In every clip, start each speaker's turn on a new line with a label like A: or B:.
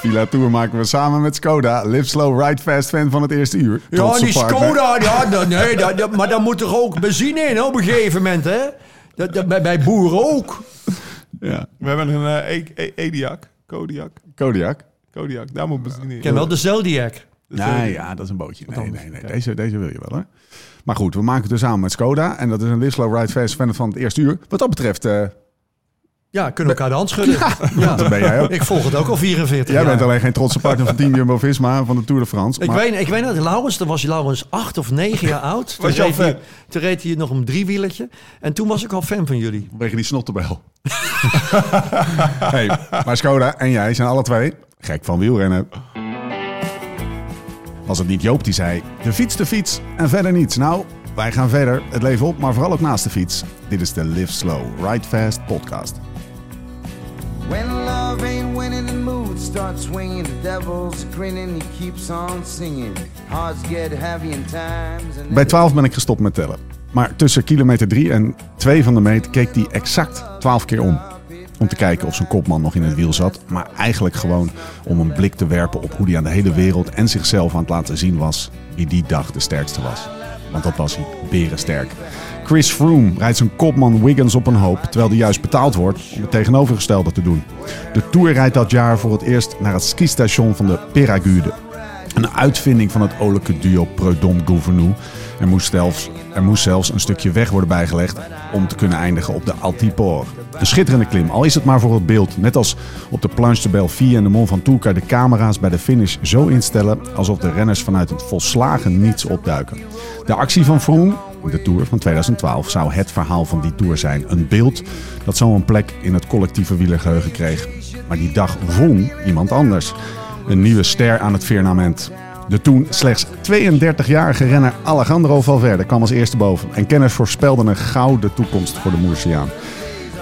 A: Villa Tour maken we samen met Skoda. Live slow, ride fast fan van het eerste uur.
B: Ja, die. Skoda, ja, dat- nee, dat, dat- maar daar moet toch ook benzine in op een gegeven moment, hè? Dat, dat, bij, bij boeren ook.
A: Ja,
C: We hebben een E- E- Ediac. Kodiak.
A: Kodiak.
C: Kodiak. Daar moet benzine in.
B: Ik ken wel de Zodiac.
A: Nee, ja, dat is een bootje. Nee, nee, nee. Deze, deze wil je wel, hoor. Maar goed, we maken het dus samen met Skoda. En dat is een Live slow, ride fast fan van het eerste uur. Wat dat betreft, eh,
B: Ja, kunnen we elkaar de hand schudden. Ja,
A: dat ben jij ook.
B: Ik volg het ook al 44
A: Jij
B: jaar.
A: bent alleen geen trotse partner van Team Jumbo-Visma van de Tour de France.
B: Ik weet, ik weet dat Laurens, toen was Laurens acht of negen jaar oud. Toen
C: Was je al
B: reed, hij, toen reed hij nog een driewielertje. En toen was ik al fan van jullie.
A: Vanwege die snottenbel. hey, maar Skoda en jij zijn alle twee gek van wielrennen. Was het niet Joop die zei, de fiets, de fiets en verder niets. Nou, wij gaan verder, het leven op, maar vooral ook naast de fiets. Dit is de Live Slow, Ride Fast podcast.
D: When love ain't winning, the mood starts swinging. The devil's grinning, he keeps on singing. Hearts get heavy in times. And
A: Bij 12 ben ik gestopt met tellen. Maar tussen kilometer 3 en 2 van de meet keek hij exact 12 keer om. Om te kijken of zijn kopman nog in het wiel zat. Maar eigenlijk gewoon om een blik te werpen op hoe hij aan de hele wereld en zichzelf aan het laten zien was wie die dag de sterkste was. Want dat was hij, berensterk. Chris Froome rijdt zijn kopman Wiggins op een hoop, terwijl hij juist betaald wordt om het tegenovergestelde te doen. De Tour rijdt dat jaar voor het eerst naar het skistation van de Peragude. Een uitvinding van het olijke duo Preudom-Gouvernou. Er moest, zelfs, er moest zelfs een stukje weg worden bijgelegd om te kunnen eindigen op de Altipor. Een schitterende klim, al is het maar voor het beeld. Net als op de Planche de Belleville en de Mont Ventoux de camera's bij de finish zo instellen alsof de renners vanuit het volslagen niets opduiken. De actie van Froome, de Tour van 2012, zou het verhaal van die Tour zijn. Een beeld dat zo een plek in het collectieve wielergeheugen kreeg. Maar die dag won iemand anders. Een nieuwe ster aan het firmament. De toen slechts 32-jarige renner Alejandro Valverde kwam als eerste boven. En kenners voorspelden een gouden toekomst voor de Moersiaan.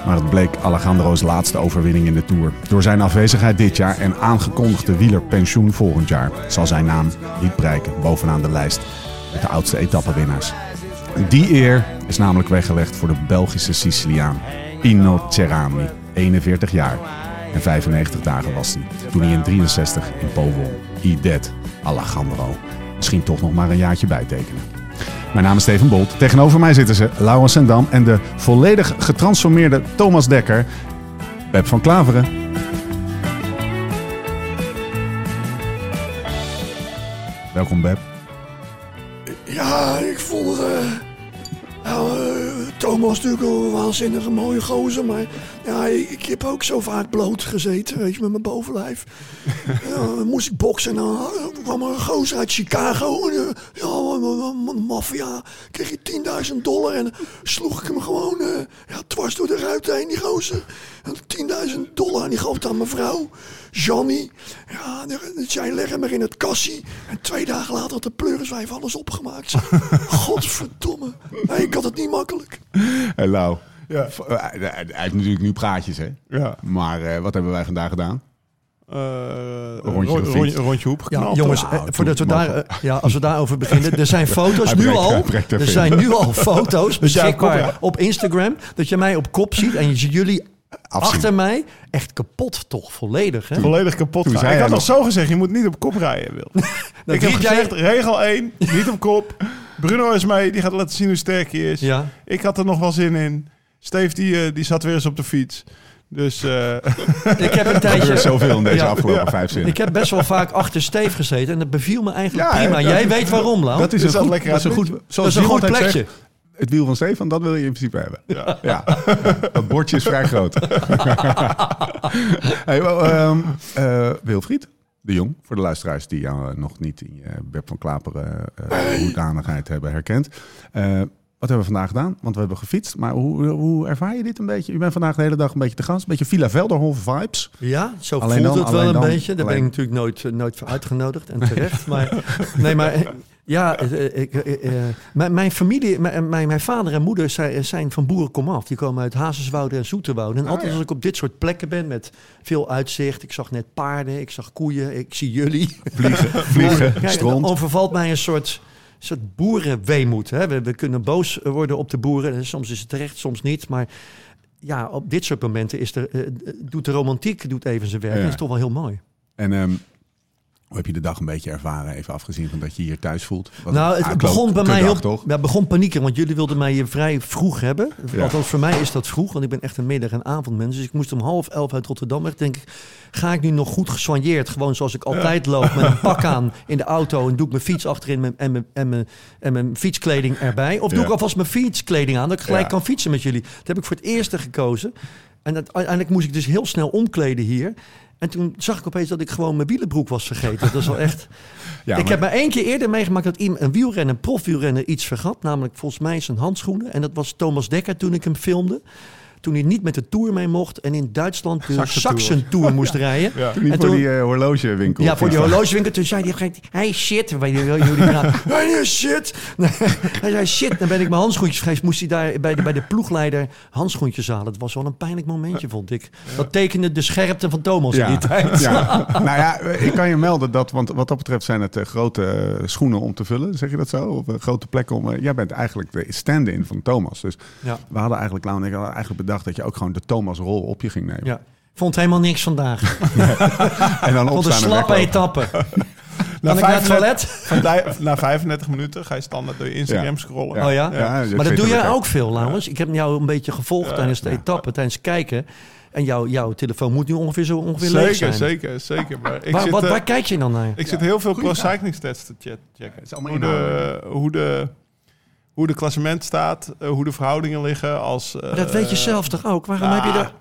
A: Maar het bleek Alejandro's laatste overwinning in de Tour. Door zijn afwezigheid dit jaar en aangekondigde wielerpensioen volgend jaar... zal zijn naam niet prijken bovenaan de lijst met de oudste etappenwinnaars. Die eer is namelijk weggelegd voor de Belgische Siciliaan Pino Cerami, 41 jaar. En 95 dagen was hij toen hij in 63 in Po won. He Alejandro. Misschien toch nog maar een jaartje bijtekenen. Mijn naam is Steven Bolt. Tegenover mij zitten ze Laurens Sendam en de volledig getransformeerde Thomas Dekker. Beb van Klaveren. Welkom Beb.
E: Ik vond... nou, Thomas natuurlijk wel een waanzinnige mooie gozer, maar ja, ik, heb ook zo vaak bloot gezeten, weet je, met mijn bovenlijf. ja, dan moest ik boksen en dan eh, kwam er een gozer uit Chicago. En, eh, ja, maffia, kreeg je 10.000 dollar en sloeg ik hem gewoon eh, ja, dwars door de ruit heen, die gozer. En 10.000 dollar en die gaf het aan mijn vrouw, Johnny. Ja, zij leggen me in het kassie. En twee dagen later had de pleuriswijf alles opgemaakt. Godverdomme. Nee, ik had het niet makkelijk.
A: Hey Lau.
C: Ja.
A: Eh, Hij heeft natuurlijk nu praatjes hè.
C: Ja.
A: Maar eh, wat hebben wij vandaag gedaan?
C: Eh,
A: rondje
C: ro-
A: de
C: rondje, hoep.
B: Ja, jongens,
A: Nou,
B: voordat we daar, ja, als we daarover beginnen. Er zijn foto's nu
A: breekt-
B: al.
A: er
B: zijn nu al foto's beschikbaar
C: op
B: Instagram. Dat je mij op kop ziet en je ziet jullie
A: Afzien.
B: achter mij. Echt kapot toch, volledig. Hè?
C: Volledig kapot.
A: Toen
C: gaan.
A: zei
C: Ik had nog zo gezegd, je moet niet op kop rijden, Wil. ik heb
B: jij-
C: gezegd, regel 1, niet op kop. Bruno is mee, die gaat laten zien hoe sterk hij is.
B: Ja.
C: Ik had er nog wel zin in. Steve, die, eh, die zat weer eens op de fiets. Dus eh,
B: Ik heb een
A: Er
B: tijdje...
A: gebeurt zoveel in deze
B: Ja.
A: afgelopen vijf zinnen.
B: Ik heb best wel vaak achter Steef gezeten en dat beviel me eigenlijk
A: Ja,
B: prima. Jij weet waarom, Lau.
A: Dat is
C: Je
A: een goed,
C: lekker
A: dat is een
C: het
A: goed,
B: dat is een goed plekje.
A: zegt, het wiel van Stefan, dat wil je in principe hebben. Ja. dat bordje is vrij groot. hey, ehm, eh, Wilfried de Jong, voor de luisteraars die jou nog niet in je Beb van Klaperen eh hoedanigheid hebben herkend. Eh, wat hebben we vandaag gedaan? Want we hebben gefietst. Maar hoe, hoe ervaar je dit een beetje? U bent vandaag de hele dag een beetje te gast. Een beetje Villa Velderhof vibes.
B: Ja, zo
A: Alleen
B: voelt
A: dan,
B: het wel
A: alleen
B: een
A: dan,
B: beetje. Daar ben ik
A: alleen-
B: natuurlijk nooit, eh, nooit voor uitgenodigd en terecht. maar, nee, maar eh, ja, eh, ik, eh, eh, mijn, mijn familie, mijn, mijn, mijn vader en moeder zijn, zijn van boerenkomaf. Die komen uit Hazerswoude en Zoeterwoude. En
A: Ah,
B: altijd
A: ja.
B: als ik op dit soort plekken ben met veel uitzicht. Ik zag net paarden, ik zag koeien, ik zie jullie.
A: Vliegen, vliegen
B: Kijk. Dan overvalt mij een soort, soort boerenweemoed. Hè? We, we kunnen boos worden op de boeren. Soms is het terecht, soms niet. Maar ja, op dit soort momenten is er, doet de romantiek doet even zijn werk.
A: Ja.
B: Dat is toch wel heel mooi.
A: En ehm, hoe heb je de dag een beetje ervaren, even afgezien van dat je hier thuis voelt?
B: Nou, het begon bij mij heel,
A: toch?
B: ja, begon panieken, want jullie wilden mij hier vrij vroeg hebben.
A: Ja.
B: Althans, voor mij is dat vroeg, want ik ben echt een middag- en avondmens. Dus ik moest om half elf uit Rotterdam weg. Denk ik, ga ik nu nog goed gesoigneerd, gewoon zoals ik altijd loop, met een pak aan in de auto en doe ik mijn fiets achterin en mijn, en mijn, en mijn fietskleding erbij? Of doe
A: Ja.
B: ik alvast mijn fietskleding aan, dat ik gelijk kan fietsen met jullie? Dat heb ik voor het eerste gekozen. En uiteindelijk moest ik dus heel snel omkleden hier. En toen zag ik opeens dat ik gewoon mijn wielenbroek was vergeten. Dat is wel echt...
A: Ja,
B: ik
A: maar-
B: heb maar één keer eerder meegemaakt dat iemand- een wielrenner, een profwielrenner, iets vergat. Namelijk volgens mij zijn handschoenen. En dat was Thomas Dekker toen ik hem filmde. Toen hij niet met de Tour mee mocht en in Duitsland de
C: Saxentour.
B: Saxen-Tour moest rijden.
C: Ja.
A: Toen niet
B: En
A: voor
B: toen-
A: die eh, horlogewinkel.
B: Ja, voor die horlogewinkel. Toen zei hij, hey shit. Weet je die praat. Hey shit. hij zei shit. Dan ben ik mijn handschoentjes vergeten. Moest hij daar bij de, bij de ploegleider handschoentjes halen. Dat was wel een pijnlijk momentje, vond ik. Dat tekende de scherpte van Thomas in die tijd.
A: Ja. nou ja, ik kan je melden dat, want wat dat betreft zijn het eh, grote eh, schoenen om te vullen, zeg je dat zo? Of grote plekken om. jij bent eigenlijk de stand-in van Thomas. Dus
B: Ja.
A: we hadden eigenlijk, en ik eigenlijk bedacht dat je ook gewoon de Thomas-rol op je ging nemen.
B: Ja. Vond helemaal niks vandaag.
A: En dan
B: Vond een slappe etappe.
C: Na,
B: Kan ik naar het
C: 35
B: toilet?
C: van die- na 35 minuten ga je standaard door je Instagram
A: Ja.
C: scrollen.
B: Oh ja?
A: Ja,
B: maar dat doe jij
A: ook.
B: ook veel, Laurens. Ik heb jou een beetje gevolgd
C: Ja.
B: tijdens de
A: Ja.
B: etappe, tijdens het kijken. En jouw jouw telefoon moet nu ongeveer zo ongeveer leeg
C: Zeker,
B: zijn.
C: zeker, zeker. Maar ik
B: waar,
C: zit,
B: wat,
C: eh,
B: waar kijk je dan naar?
C: ik zit heel veel pro cycling stats te chat- checken.
A: Het is allemaal
C: Hoe de, hoe, de, hoe de klassement staat, eh, hoe de verhoudingen liggen. Als,
B: Maar dat weet je
C: eh,
B: zelf toch ook? Waarom heb je dat?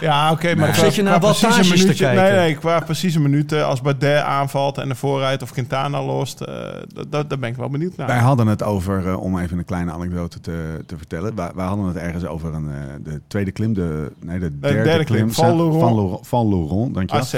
C: Ja, oké, maar
A: Nee.
C: qua-
B: Zit je naar
C: qua precieze
B: wattages te
C: minuten-
B: kijken?
C: Nee, nee, qua precieze minuten. Als Bardet aanvalt en de voorrijdt of Quintana lost, eh dat, dat, daar ben ik wel benieuwd naar.
A: Wij hadden het over, om even een kleine anekdote te, te vertellen. Wij, wij hadden het ergens over een, eh, de tweede klim, de, nee, de derde,
C: derde klim,
A: klim,
C: Val Laurent.
A: Van Laurent, van Laurent dankjewel.
C: AZ.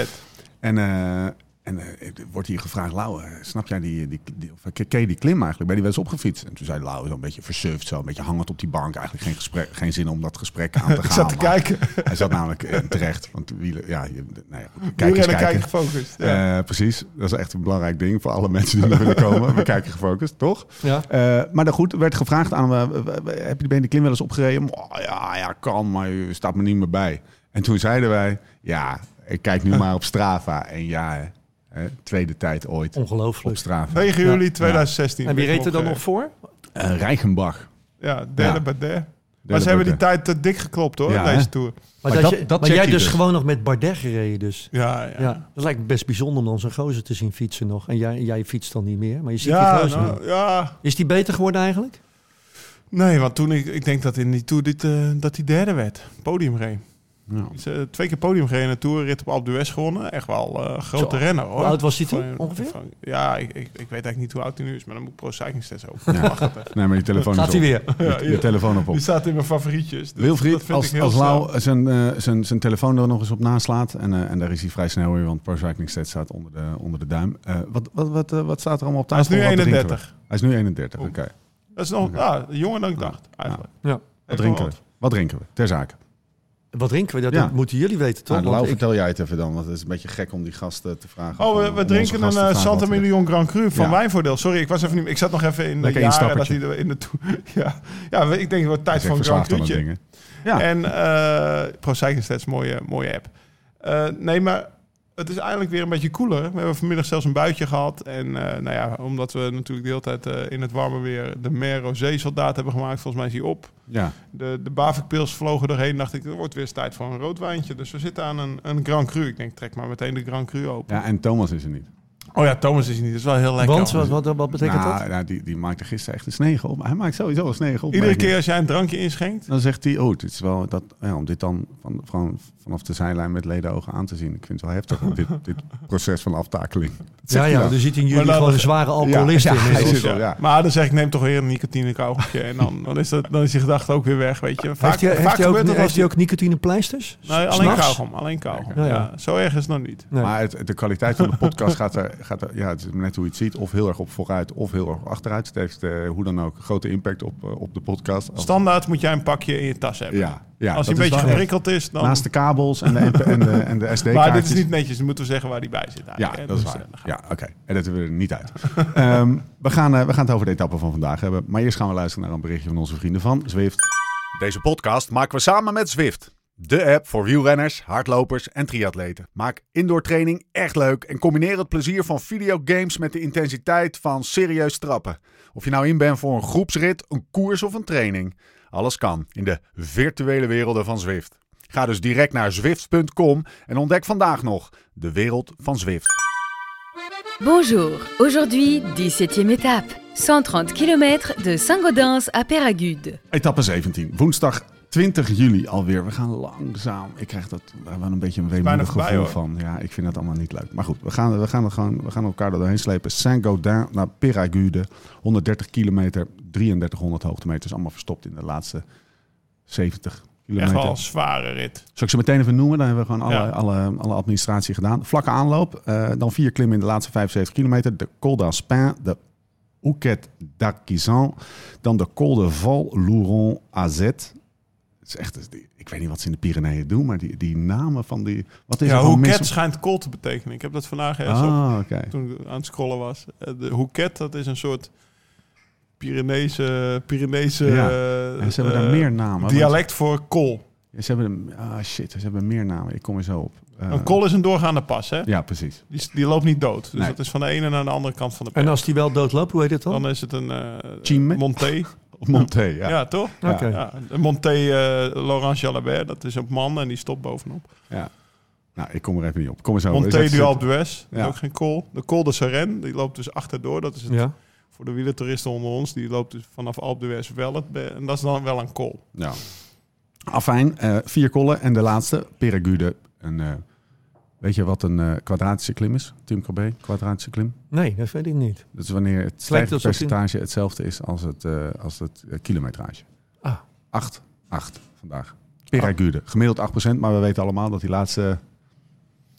A: En, eh, en eh, er wordt hier gevraagd, Lau, eh, snap jij die, die, die, of ken je die klim eigenlijk? Ben je die wel eens opgefietst? En toen zei Lau, zo een beetje versuft, zo een beetje hangend op die bank. Eigenlijk geen, gesprek, geen zin om dat gesprek aan te gaan.
C: Ik zat te kijken.
A: Hij zat namelijk eh, terecht, want wielen, ja, je, nou ja, kijken.
C: kijken gefocust. Ja.
A: Eh, precies, dat is echt een belangrijk ding voor alle mensen die nog willen komen. We kijken gefocust, toch?
B: Ja.
A: Eh, maar dan goed, er werd gevraagd aan heb je ben je de klim wel eens opgereden? Oh, ja, ja, kan, maar je staat me niet meer bij. En toen zeiden wij, ja, ik kijk nu maar op Strava. En ja, hè, tweede tijd ooit op
B: Ongelooflijk.
A: Strava.
C: 9 juli 2016.
B: En wie reed er dan nog voor?
A: Eh, Reichenbach.
C: Ja, derde
A: Ja.
C: Bardet. Maar ze hebben die tijd te dik geklopt hoor,
A: Ja,
C: deze? Tour.
B: Maar,
A: Maar
B: dat
A: dat-
B: je,
A: dat
B: maar
A: check
B: jij dus
A: dus.
B: gewoon nog met Bardet gereden dus.
C: Ja, ja.
B: Ja. dat lijkt me best bijzonder om dan zo'n gozer te zien fietsen nog. En jij, jij fietst dan niet meer, maar je ziet die gozer
C: nou,
B: nu.
C: ja.
B: Is die beter geworden eigenlijk?
C: Nee, want toen ik, ik denk dat in die Tour dit, eh, dat hij derde werd. Podium reed.
A: Ja.
C: Eh, twee keer podium gereden in de Tour, rit op Alpe d'Huez gewonnen. Echt wel eh, een grote
B: Zo.
C: renner hoor.
B: Hoe oud was hij toen ongeveer?
C: van- ja, ik, ik, ik weet eigenlijk niet hoe oud hij nu is, maar dan moet ik Pro Cycling.
A: Ja.
C: Even.
A: Nee, maar die telefoon
B: Gaat
A: is
B: hij weer?
A: Je,
C: ja.
A: je telefoon op op.
C: Die staat in mijn favorietjes. Dus dat
A: Wilfried, als,
C: heel
A: als. Lau zijn, eh, zijn, zijn telefoon er nog eens op naslaat... en, eh, en daar is hij vrij snel weer, want Pro Cycling Stats staat onder de, onder de duim. Eh, wat, wat, wat, wat staat er allemaal op
C: Hij is
A: tafel?
C: nu
A: Wat drinken we?
C: 31.
A: Hij is nu 31, oké.
C: Dat is nog
A: Oké.
C: ah, jonger dan ik dacht, eigenlijk.
B: Ja.
A: Wat drinken we? Wat drinken we? Ter zake.
B: Wat drinken we? Dat,
A: Ja.
B: moeten jullie weten, toch?
A: Nou,
B: Want
A: Lau,
B: ik-
A: vertel jij het even dan, want het is een beetje gek om die gasten te vragen.
C: Oh, we, drinken een eh, Santa Million Grand Cru van
A: Ja.
C: Wijnvoordeel. Sorry, ik was even niet. Ik zat nog even in de jaren dat hij er in de toe. Ja, ja, ik denk wel tijd
A: is
C: voor een Grand Cru'tje.
A: dingen. Ja,
C: En eh Pro Cycling Stats, mooie, mooie app. Eh, nee, maar het is eigenlijk weer een beetje koeler. We hebben vanmiddag zelfs een buitje gehad. En eh, nou ja, omdat we natuurlijk de hele tijd eh, in het warme weer de Mer Rosé soldaat hebben gemaakt. Volgens mij is hij op.
A: ja.
C: De, de Bavik-pils vlogen doorheen. dacht ik, het wordt weer eens tijd voor een rood wijntje. Dus we zitten aan een, een Grand Cru. Ik denk, trek maar meteen de Grand Cru open.
A: ja, en Thomas is er niet.
C: Oh ja, Thomas is er niet. Dat is wel heel lekker.
B: Want, wat, wat, wat betekent
A: nou,
B: dat?
A: nou, die, die maakte gisteren echt een snegel op. Hij maakt sowieso een snegel op.
C: Iedere keer als jij een drankje inschenkt.
A: Dan zegt hij, oh, dit is wel dat, ja, om dit dan van, van, vanaf de zijlijn met ledenogen aan te zien. Ik vind het wel heftig, dit, dit proces van aftakeling.
B: Ja, ja, er zit in jullie gewoon een zware alcoholist
A: Ja,
B: in.
A: ja.
C: Maar dan zeg ik, neem toch weer een nicotine kauwgompje. En dan, dan, is dat, dan is die gedachte ook weer weg, weet je. Vaak,
B: Heeft ook, heeft
C: als
B: hij ook nicotinepleisters?
C: Nee, alleen kauwgom. Alleen kauwgom.
B: Ja,
C: Ja,
B: ja.
C: zo erg is het nog niet.
B: Nee.
A: Maar het, de kwaliteit van de podcast gaat er, gaat er, ja, het is net hoe je het ziet, of heel erg op vooruit of heel erg achteruit. Het heeft eh, hoe dan ook grote impact op, eh, op de podcast.
C: Standaard moet jij een pakje in je tas hebben.
A: ja, ja,
C: als hij een beetje geprikkeld is, dan...
A: Naast de kabels en de, MP en de, en de SD-kaartjes.
C: maar dit is niet netjes, dan moeten we zeggen waar die bij zit.
A: Ja,
C: hè.
A: dat is
C: Dus,
A: waar.
C: eh,
A: Ja, oké. En dat we er niet uit. Ehm, we, gaan, eh, we gaan het over de etappe van vandaag hebben. Maar eerst gaan we luisteren naar een berichtje van onze vrienden van Zwift. Deze podcast maken we samen met Zwift. De app voor wielrenners, hardlopers en triatleten. Maak indoor training echt leuk en combineer het plezier van videogames met de intensiteit van serieus trappen. Of je nou in bent voor een groepsrit, een koers of een training. Alles kan in de virtuele werelden van Zwift. Ga dus direct naar zwift.com en ontdek vandaag nog de wereld van Zwift.
F: Bonjour, aujourd'hui 17e étape, 130 km de Saint-Gaudens à Péragude.
A: Etappe 17, woensdag 20 juli alweer. We gaan langzaam. Ik krijg dat wel een beetje een weemoedig gevoel van. Ja, ik vind dat allemaal niet leuk. Maar goed, we gaan, we gaan, gewoon, we gaan elkaar er doorheen slepen. Saint-Gaudin naar Péragude. 130 kilometer, 3300 hoogtemeters. Allemaal verstopt in de laatste 70
C: Echt
A: kilometer.
C: wel een zware rit.
A: Zal ik ze meteen even noemen? Dan hebben we gewoon alle,
C: Ja.
A: alle, alle administratie gedaan. Vlakke aanloop. eh, dan vier klimmen in de laatste 75 kilometer. De Col d'Aspin, de Ouquet d'Arquisan. Dan de Col de Val Louron AZ. Het is echt, ik weet niet wat ze in de Pyreneeën doen, maar die, die namen van die... Wat is
C: Ja, Hoeket
A: mis-
C: schijnt kool te betekenen. Ik heb dat vandaag ergens op,
A: Ah, oké.
C: toen ik aan het scrollen was. Eh, De Hoeket, dat is een soort Pyreneese, Pyreneese
A: Ja.
C: eh,
A: En ze hebben daar
C: eh,
A: meer namen. want-
C: dialect voor kool.
A: Ze hebben, ah shit, ze hebben meer namen. Ik kom er zo op.
C: Een kool is een doorgaande pas, hè?
A: Ja, precies.
C: Die, die loopt niet dood. Dus
A: Nee.
C: dat is van de ene naar de andere kant van de
B: En
C: pijl.
B: als die wel doodloopt, hoe heet het dan?
C: Dan is het een uh? Monté.
A: Monté, ja.
C: Ja. toch?
B: Oké.
C: Ja, Monté eh, Laurent Jalabert. Dat is een man en die stopt bovenop.
A: Ja. Nou, ik kom er even niet op. Kom er zo.
C: Monté
A: Is
C: du
A: dat- Ja.
C: ook geen kool. De Col de Saren, die loopt dus achterdoor. Dat is het,
B: Ja.
C: voor de wielertoeristen onder ons. Die loopt dus vanaf Alpe d'Huez wel. Het, en dat is dan wel een kool.
A: Ja. Afijn, eh, vier kollen. En de laatste, Peragude. Een, eh, weet je wat een eh, kwadratische klim is? Tim Corbet, kwadratische klim.
B: Nee, dat weet ik niet.
A: Dat is wanneer het stijgingspercentage hetzelfde is als het, eh, als het eh, kilometrage.
B: Ah.
A: 8, 8 vandaag. Peragude. Gemiddeld 8%, maar we weten allemaal dat die laatste...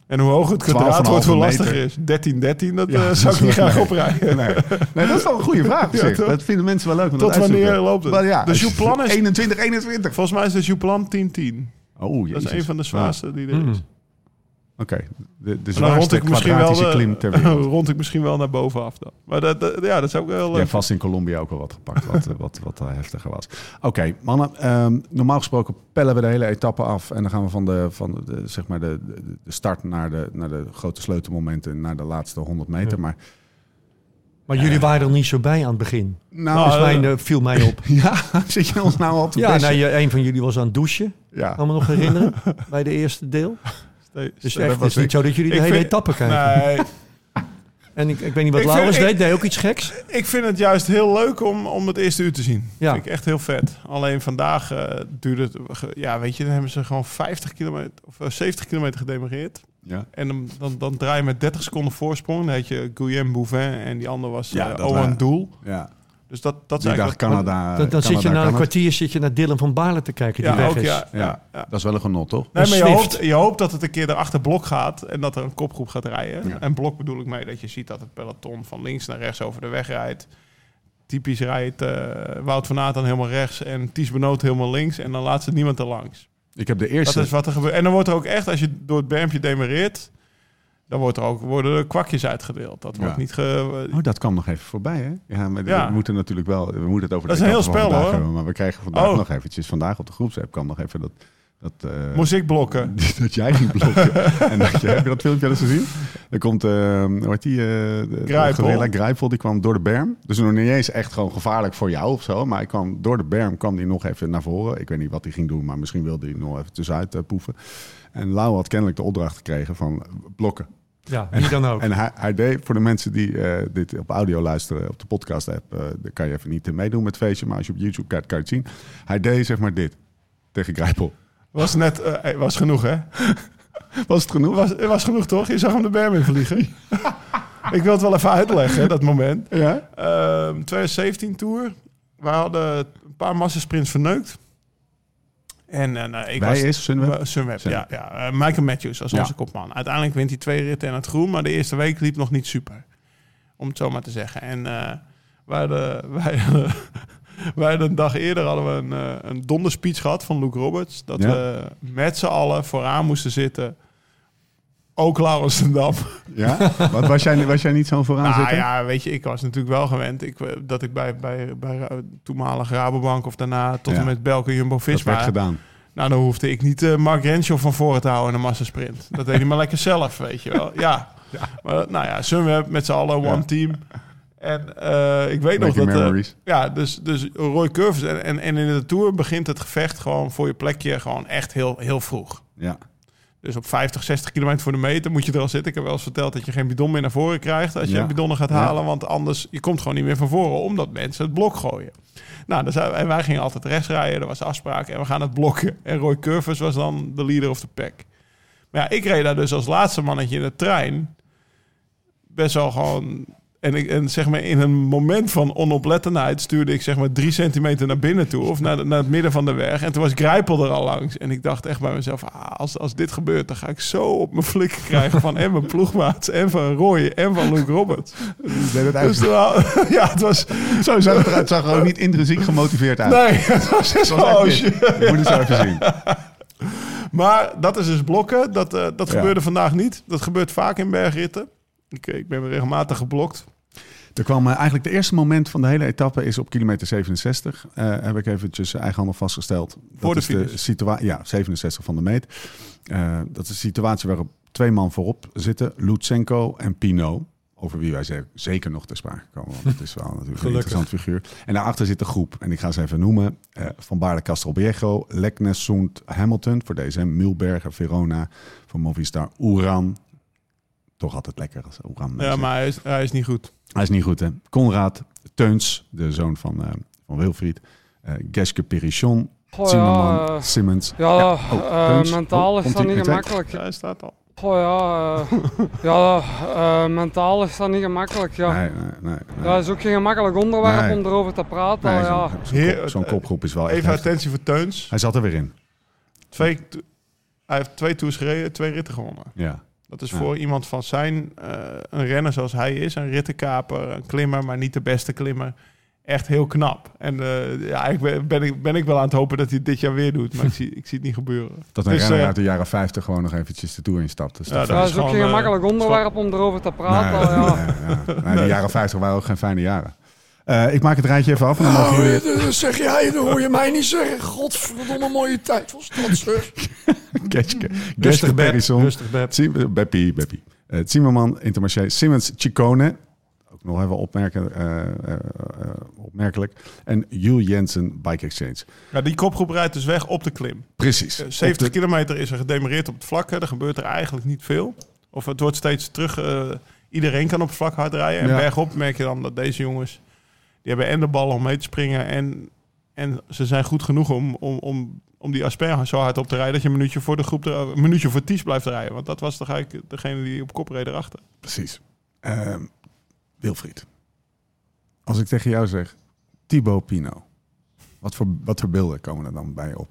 C: En hoe hoog het
A: 12,5
C: kwadraat wordt, hoe lastiger is. 13, 13, dat
A: Ja,
C: eh, zou
A: is
C: ik niet graag
A: nee.
C: oprijden.
A: Nee. nee, dat is wel een goede vraag.
C: Ja,
A: dat vinden mensen wel leuk. om
C: Tot wanneer loopt het?
A: Maar ja,
C: De Jouplan is-
A: 21, 21.
C: Volgens mij is de Jouplan 10-10.
A: Oh,
C: Dat is een van de zwaarste die er
B: Mm.
A: Oké, de, de
C: En dan rond ik misschien wel
A: kwadratische
C: de-
A: klim ter wereld.
C: rond ik misschien wel naar bovenaf dan. Maar dat, dat- ja, dat zou ook wel
A: Je
C: leuk.
A: hebt vast in Colombia ook wel wat gepakt, wat, eh, wat, wat, eh, heftiger was. Oké, mannen. ehm, normaal gesproken pellen we de hele etappe af. En dan gaan we van de, van de, de, zeg maar de, de, de start naar de, naar de grote sleutelmomenten, naar de laatste 100 meter.
B: Ja.
A: Maar
B: Maar jullie waren er niet zo bij aan het begin.
A: nou,
C: Nou,
B: Dus
C: eh,
B: mijn, eh, viel mij op.
A: ja, zit je ons nou al te
B: Ja, nou, je- een van jullie was aan het douchen.
A: ja.
B: Kan me nog herinneren. bij de eerste deel. Dus
C: dat
B: echt, het is niet
C: ik.
B: zo dat jullie de
C: Ik
B: hele
C: vind-
B: etappe kijken.
C: Nee,
B: En ik, ik weet niet wat Laurens deed. Deed ook iets geks?
C: ik vind het juist heel leuk om, om het eerste uur te zien.
B: Ja.
C: Vind ik echt heel vet. Alleen vandaag eh, duurde het... Ja, weet je, dan hebben ze gewoon 50 kilometer of eh, 70 kilometer gedemareerd.
A: ja.
C: En dan, dan, dan draai je met 30 seconden voorsprong. Dan heet je Guillaume Bouvin en die andere was
A: Ja, dat
C: Owen Doel.
A: ja.
C: Dus dat, dat is
A: Die dag Canada.
B: dan dan zit je
A: Canada,
B: na een kwartier zit je naar Dylan van Baarle te kijken die
C: Ja,
B: weg
C: ook
B: is.
C: ja,
A: Ja.
C: ja, ja.
A: Dat is wel een genot, toch?
C: Nee, maar je hoopt, je hoopt dat het een keer erachter blok gaat en dat er een kopgroep gaat rijden.
A: Ja.
C: En blok bedoel ik mee dat je ziet dat het peloton van links naar rechts over de weg rijdt. Typisch rijdt eh, Wout van Aert dan helemaal rechts en Ties Benoot helemaal links en dan laat ze niemand er langs.
A: Ik heb de
C: Dat
A: eerste...
C: is wat er gebeurt. En dan wordt er ook echt, als je door het bermpje demareert, dan wordt er ook, worden er kwakjes uitgedeeld. Dat wordt
A: Ja.
C: niet ge...
A: Oh, dat kwam nog even voorbij, hè? Ja, maar
C: Ja.
A: we moeten natuurlijk wel... We moeten het over
C: Dat
A: de
C: is een heel spel, hoor.
A: hebben, maar we krijgen vandaag
C: Oh.
A: nog eventjes... Vandaag op de groepsapp kwam nog even dat... dat
C: Moest ik blokken?
A: dat jij ging blokken. en dat je, heb je dat filmpje eens gezien? Er komt, eh hoe die? de,
C: Grijpel.
A: Grijpel, die kwam door de berm. Dus nog niet eens echt gewoon gevaarlijk voor jou of zo. Maar hij kwam door de berm, kwam hij nog even naar voren. Ik weet niet wat hij ging doen, maar misschien wilde hij nog even tussenuit eh, poeven. En Lau had kennelijk de opdracht gekregen van blokken.
B: Ja, wie dan ook.
A: En hij, hij deed, voor de mensen die eh, dit op audio luisteren, op de podcast app, eh dan kan je even niet eh, meedoen met het feestje. Maar als je op YouTube kijkt, kan je het zien. Hij deed zeg maar dit tegen Grijpel.
C: Was net, was genoeg hè?
A: Was het genoeg?
C: Was, het was genoeg toch? Je zag hem de berm in vliegen. ik wil het wel even uitleggen, dat moment.
A: Ja?
C: Ehm 2017 Tour. We hadden een paar massasprints verneukt. En, eh, ik
A: Wij
C: was...
A: is Sunweb?
C: Eh, Sunweb,
A: Sunweb.
C: ja. ja. Eh, Michael Matthews als
A: Ja.
C: onze kopman. Uiteindelijk wint hij twee ritten en het groen, maar de eerste week liep nog niet super. Om het zo maar te zeggen. En eh wij, hadden, wij, wij dag eerder hadden we een, een donderspeech gehad van Luke Roberts. Dat
A: Ja.
C: we met z'n allen vooraan moesten zitten. Ook Laurens ten Dam.
A: Ja? Wat, was, jij, was jij niet zo'n vooraan
C: Nou ja, weet je, ik was natuurlijk wel gewend ik, eh, dat ik bij, bij, bij toenmalig Rabobank of daarna tot
A: Ja.
C: en met Belke
A: dat werd
C: Jumbo-Visma...
A: gedaan.
C: Nou, dan hoefde ik niet eh, Mark Renshaw van voren te houden in een massasprint. Dat deed hij maar lekker zelf, weet je wel. Ja. Maar nou ja, Sunweb met z'n allen, one
A: Ja.
C: team. En eh, ik weet nog dat... ja, dus, dus Roy Curves. En, en, en in de Tour begint het gevecht gewoon voor je plekje gewoon echt heel, heel vroeg.
A: Ja.
C: Dus op 50, 60 kilometer voor de meter moet je er al zitten. Ik heb wel eens verteld dat je geen bidon meer naar voren krijgt als je
A: Ja.
C: een bidonnen gaat
A: Ja.
C: halen. Want anders, je komt gewoon niet meer van voren omdat mensen het blok gooien. Nou, dus, en wij gingen altijd rechts rijden. Er was afspraak en we gaan het blokken. En Roy Curvers was dan de leader of the pack. Maar ja, ik reed daar dus als laatste mannetje in de trein. Best wel gewoon... En, ik, en zeg maar in een moment van onoplettendheid stuurde ik zeg maar drie centimeter naar binnen toe. Of naar, de- naar het midden van de weg. En toen was Grijpel er al langs. En ik dacht echt bij mezelf, ah, als, als dit gebeurt, dan ga ik zo op mijn flikken krijgen van en mijn ploegmaats. En van Roy en van Luke Roberts.
A: Het
C: Dus ja, het was...
A: Zo zag het eruit. zag er ook niet intrinsiek gemotiveerd uit.
C: Nee, het was echt oh, shit.
A: Je moet het zo even zien.
C: Maar dat is dus blokken. Dat, eh, dat
A: Ja.
C: gebeurde vandaag niet. Dat gebeurt vaak in bergritten. Ik, ik ben regelmatig geblokt.
A: Er kwam eh, eigenlijk de eerste moment van de hele etappe is op kilometer 67. Eh, heb ik eventjes eigenhandig vastgesteld.
C: Voor
A: dat
C: de
A: is
C: finish.
A: situatie. Ja, 67 van de meet. Eh, dat is de situatie waarop twee man voorop zitten. Lutsenko en Pino. Over wie wij ze- zeker nog ter sprake komen. Want het is wel natuurlijk een interessant figuur. En daarachter zit de groep. En ik ga ze even noemen. Van Baarle Castelbiego, Leknes, Soent, Hamilton. Voor deze Mulberger, Verona. Voor Movistar, Oeran. Toch altijd lekker als Oeran.
C: Ja, maar hij is, hij is niet goed.
A: Hij is niet goed, hè? Conrad Teuns, de zoon van, eh, van Wilfried. eh Geske Perichon. Zimmerman,
G: ja,
A: Simmons.
G: ja,
A: oh,
G: eh, mentaal
A: Oh,
G: is dat niet gemakkelijk.
C: Ja, hij staat al.
G: Goh, ja, ja eh, mentaal is dat niet gemakkelijk. Ja.
A: Nee, nee, nee. nee.
G: Ja, het is ook geen gemakkelijk onderwerp
A: Nee.
G: om erover te praten.
A: Nee,
G: ja.
A: zo'n kopgroep is wel echt
C: Even
A: heftig.
C: attentie voor Teuns.
A: Hij zat er weer in.
C: Twee, hij heeft twee tours gereden, twee ritten gewonnen.
A: Ja.
C: Dat is
A: Ja.
C: voor iemand van zijn, eh, een renner zoals hij is, een rittenkaper, een klimmer, maar niet de beste klimmer. Echt heel knap. En eh, ja, ik ben, ben, ik, ben ik wel aan het hopen dat hij het dit jaar weer doet, maar ik zie, ik zie het niet gebeuren.
A: Dat een
C: Dus,
A: renner
C: eh,
A: uit de jaren 50 gewoon nog eventjes de Tour instapt. Dus
C: Ja,
A: dat
C: is
G: ook
C: gewoon,
G: geen gemakkelijk onderwerp om erover te
A: Nee,
G: praten. ja.
A: nee, ja. Nee, de jaren 50 waren ook geen fijne jaren. Eh, ik maak het rijtje even af en dan mogen
E: Oh, dat zeg jij, dat hoor je mij niet zeggen. Godverdomme mooie tijd was dat, zeg.
A: Geske
B: Rustig,
A: Geske
B: Beb. Rustig, Beb.
A: Beppie, Beppie. Eh, Zimmerman, Intermarché, Simmons, Ciccone. Ook nog even opmerken, eh, eh, opmerkelijk. En Jules Jensen, Bike Exchange.
C: Ja, die kopgroep rijdt dus weg op de klim.
A: Precies.
C: Eh,
A: Op
C: 70
A: de-
C: kilometer is er gedemereerd op het vlak. hè. Er gebeurt er eigenlijk niet veel. Of het wordt steeds terug. iedereen kan op het vlak hard rijden. En
A: Ja.
C: bergop merk je dan dat deze jongens... die hebben en de bal om mee te springen... en, en ze zijn goed genoeg om, om, om, om die asper zo hard op te rijden... dat je een minuutje voor de groep, er, een minuutje voor Ties blijft rijden. Want dat was toch eigenlijk degene die op kop reed erachter.
A: Precies. Ehm, Wilfried. Als ik tegen jou zeg, Thibaut Pino. Wat voor, wat voor beelden komen er dan bij je op?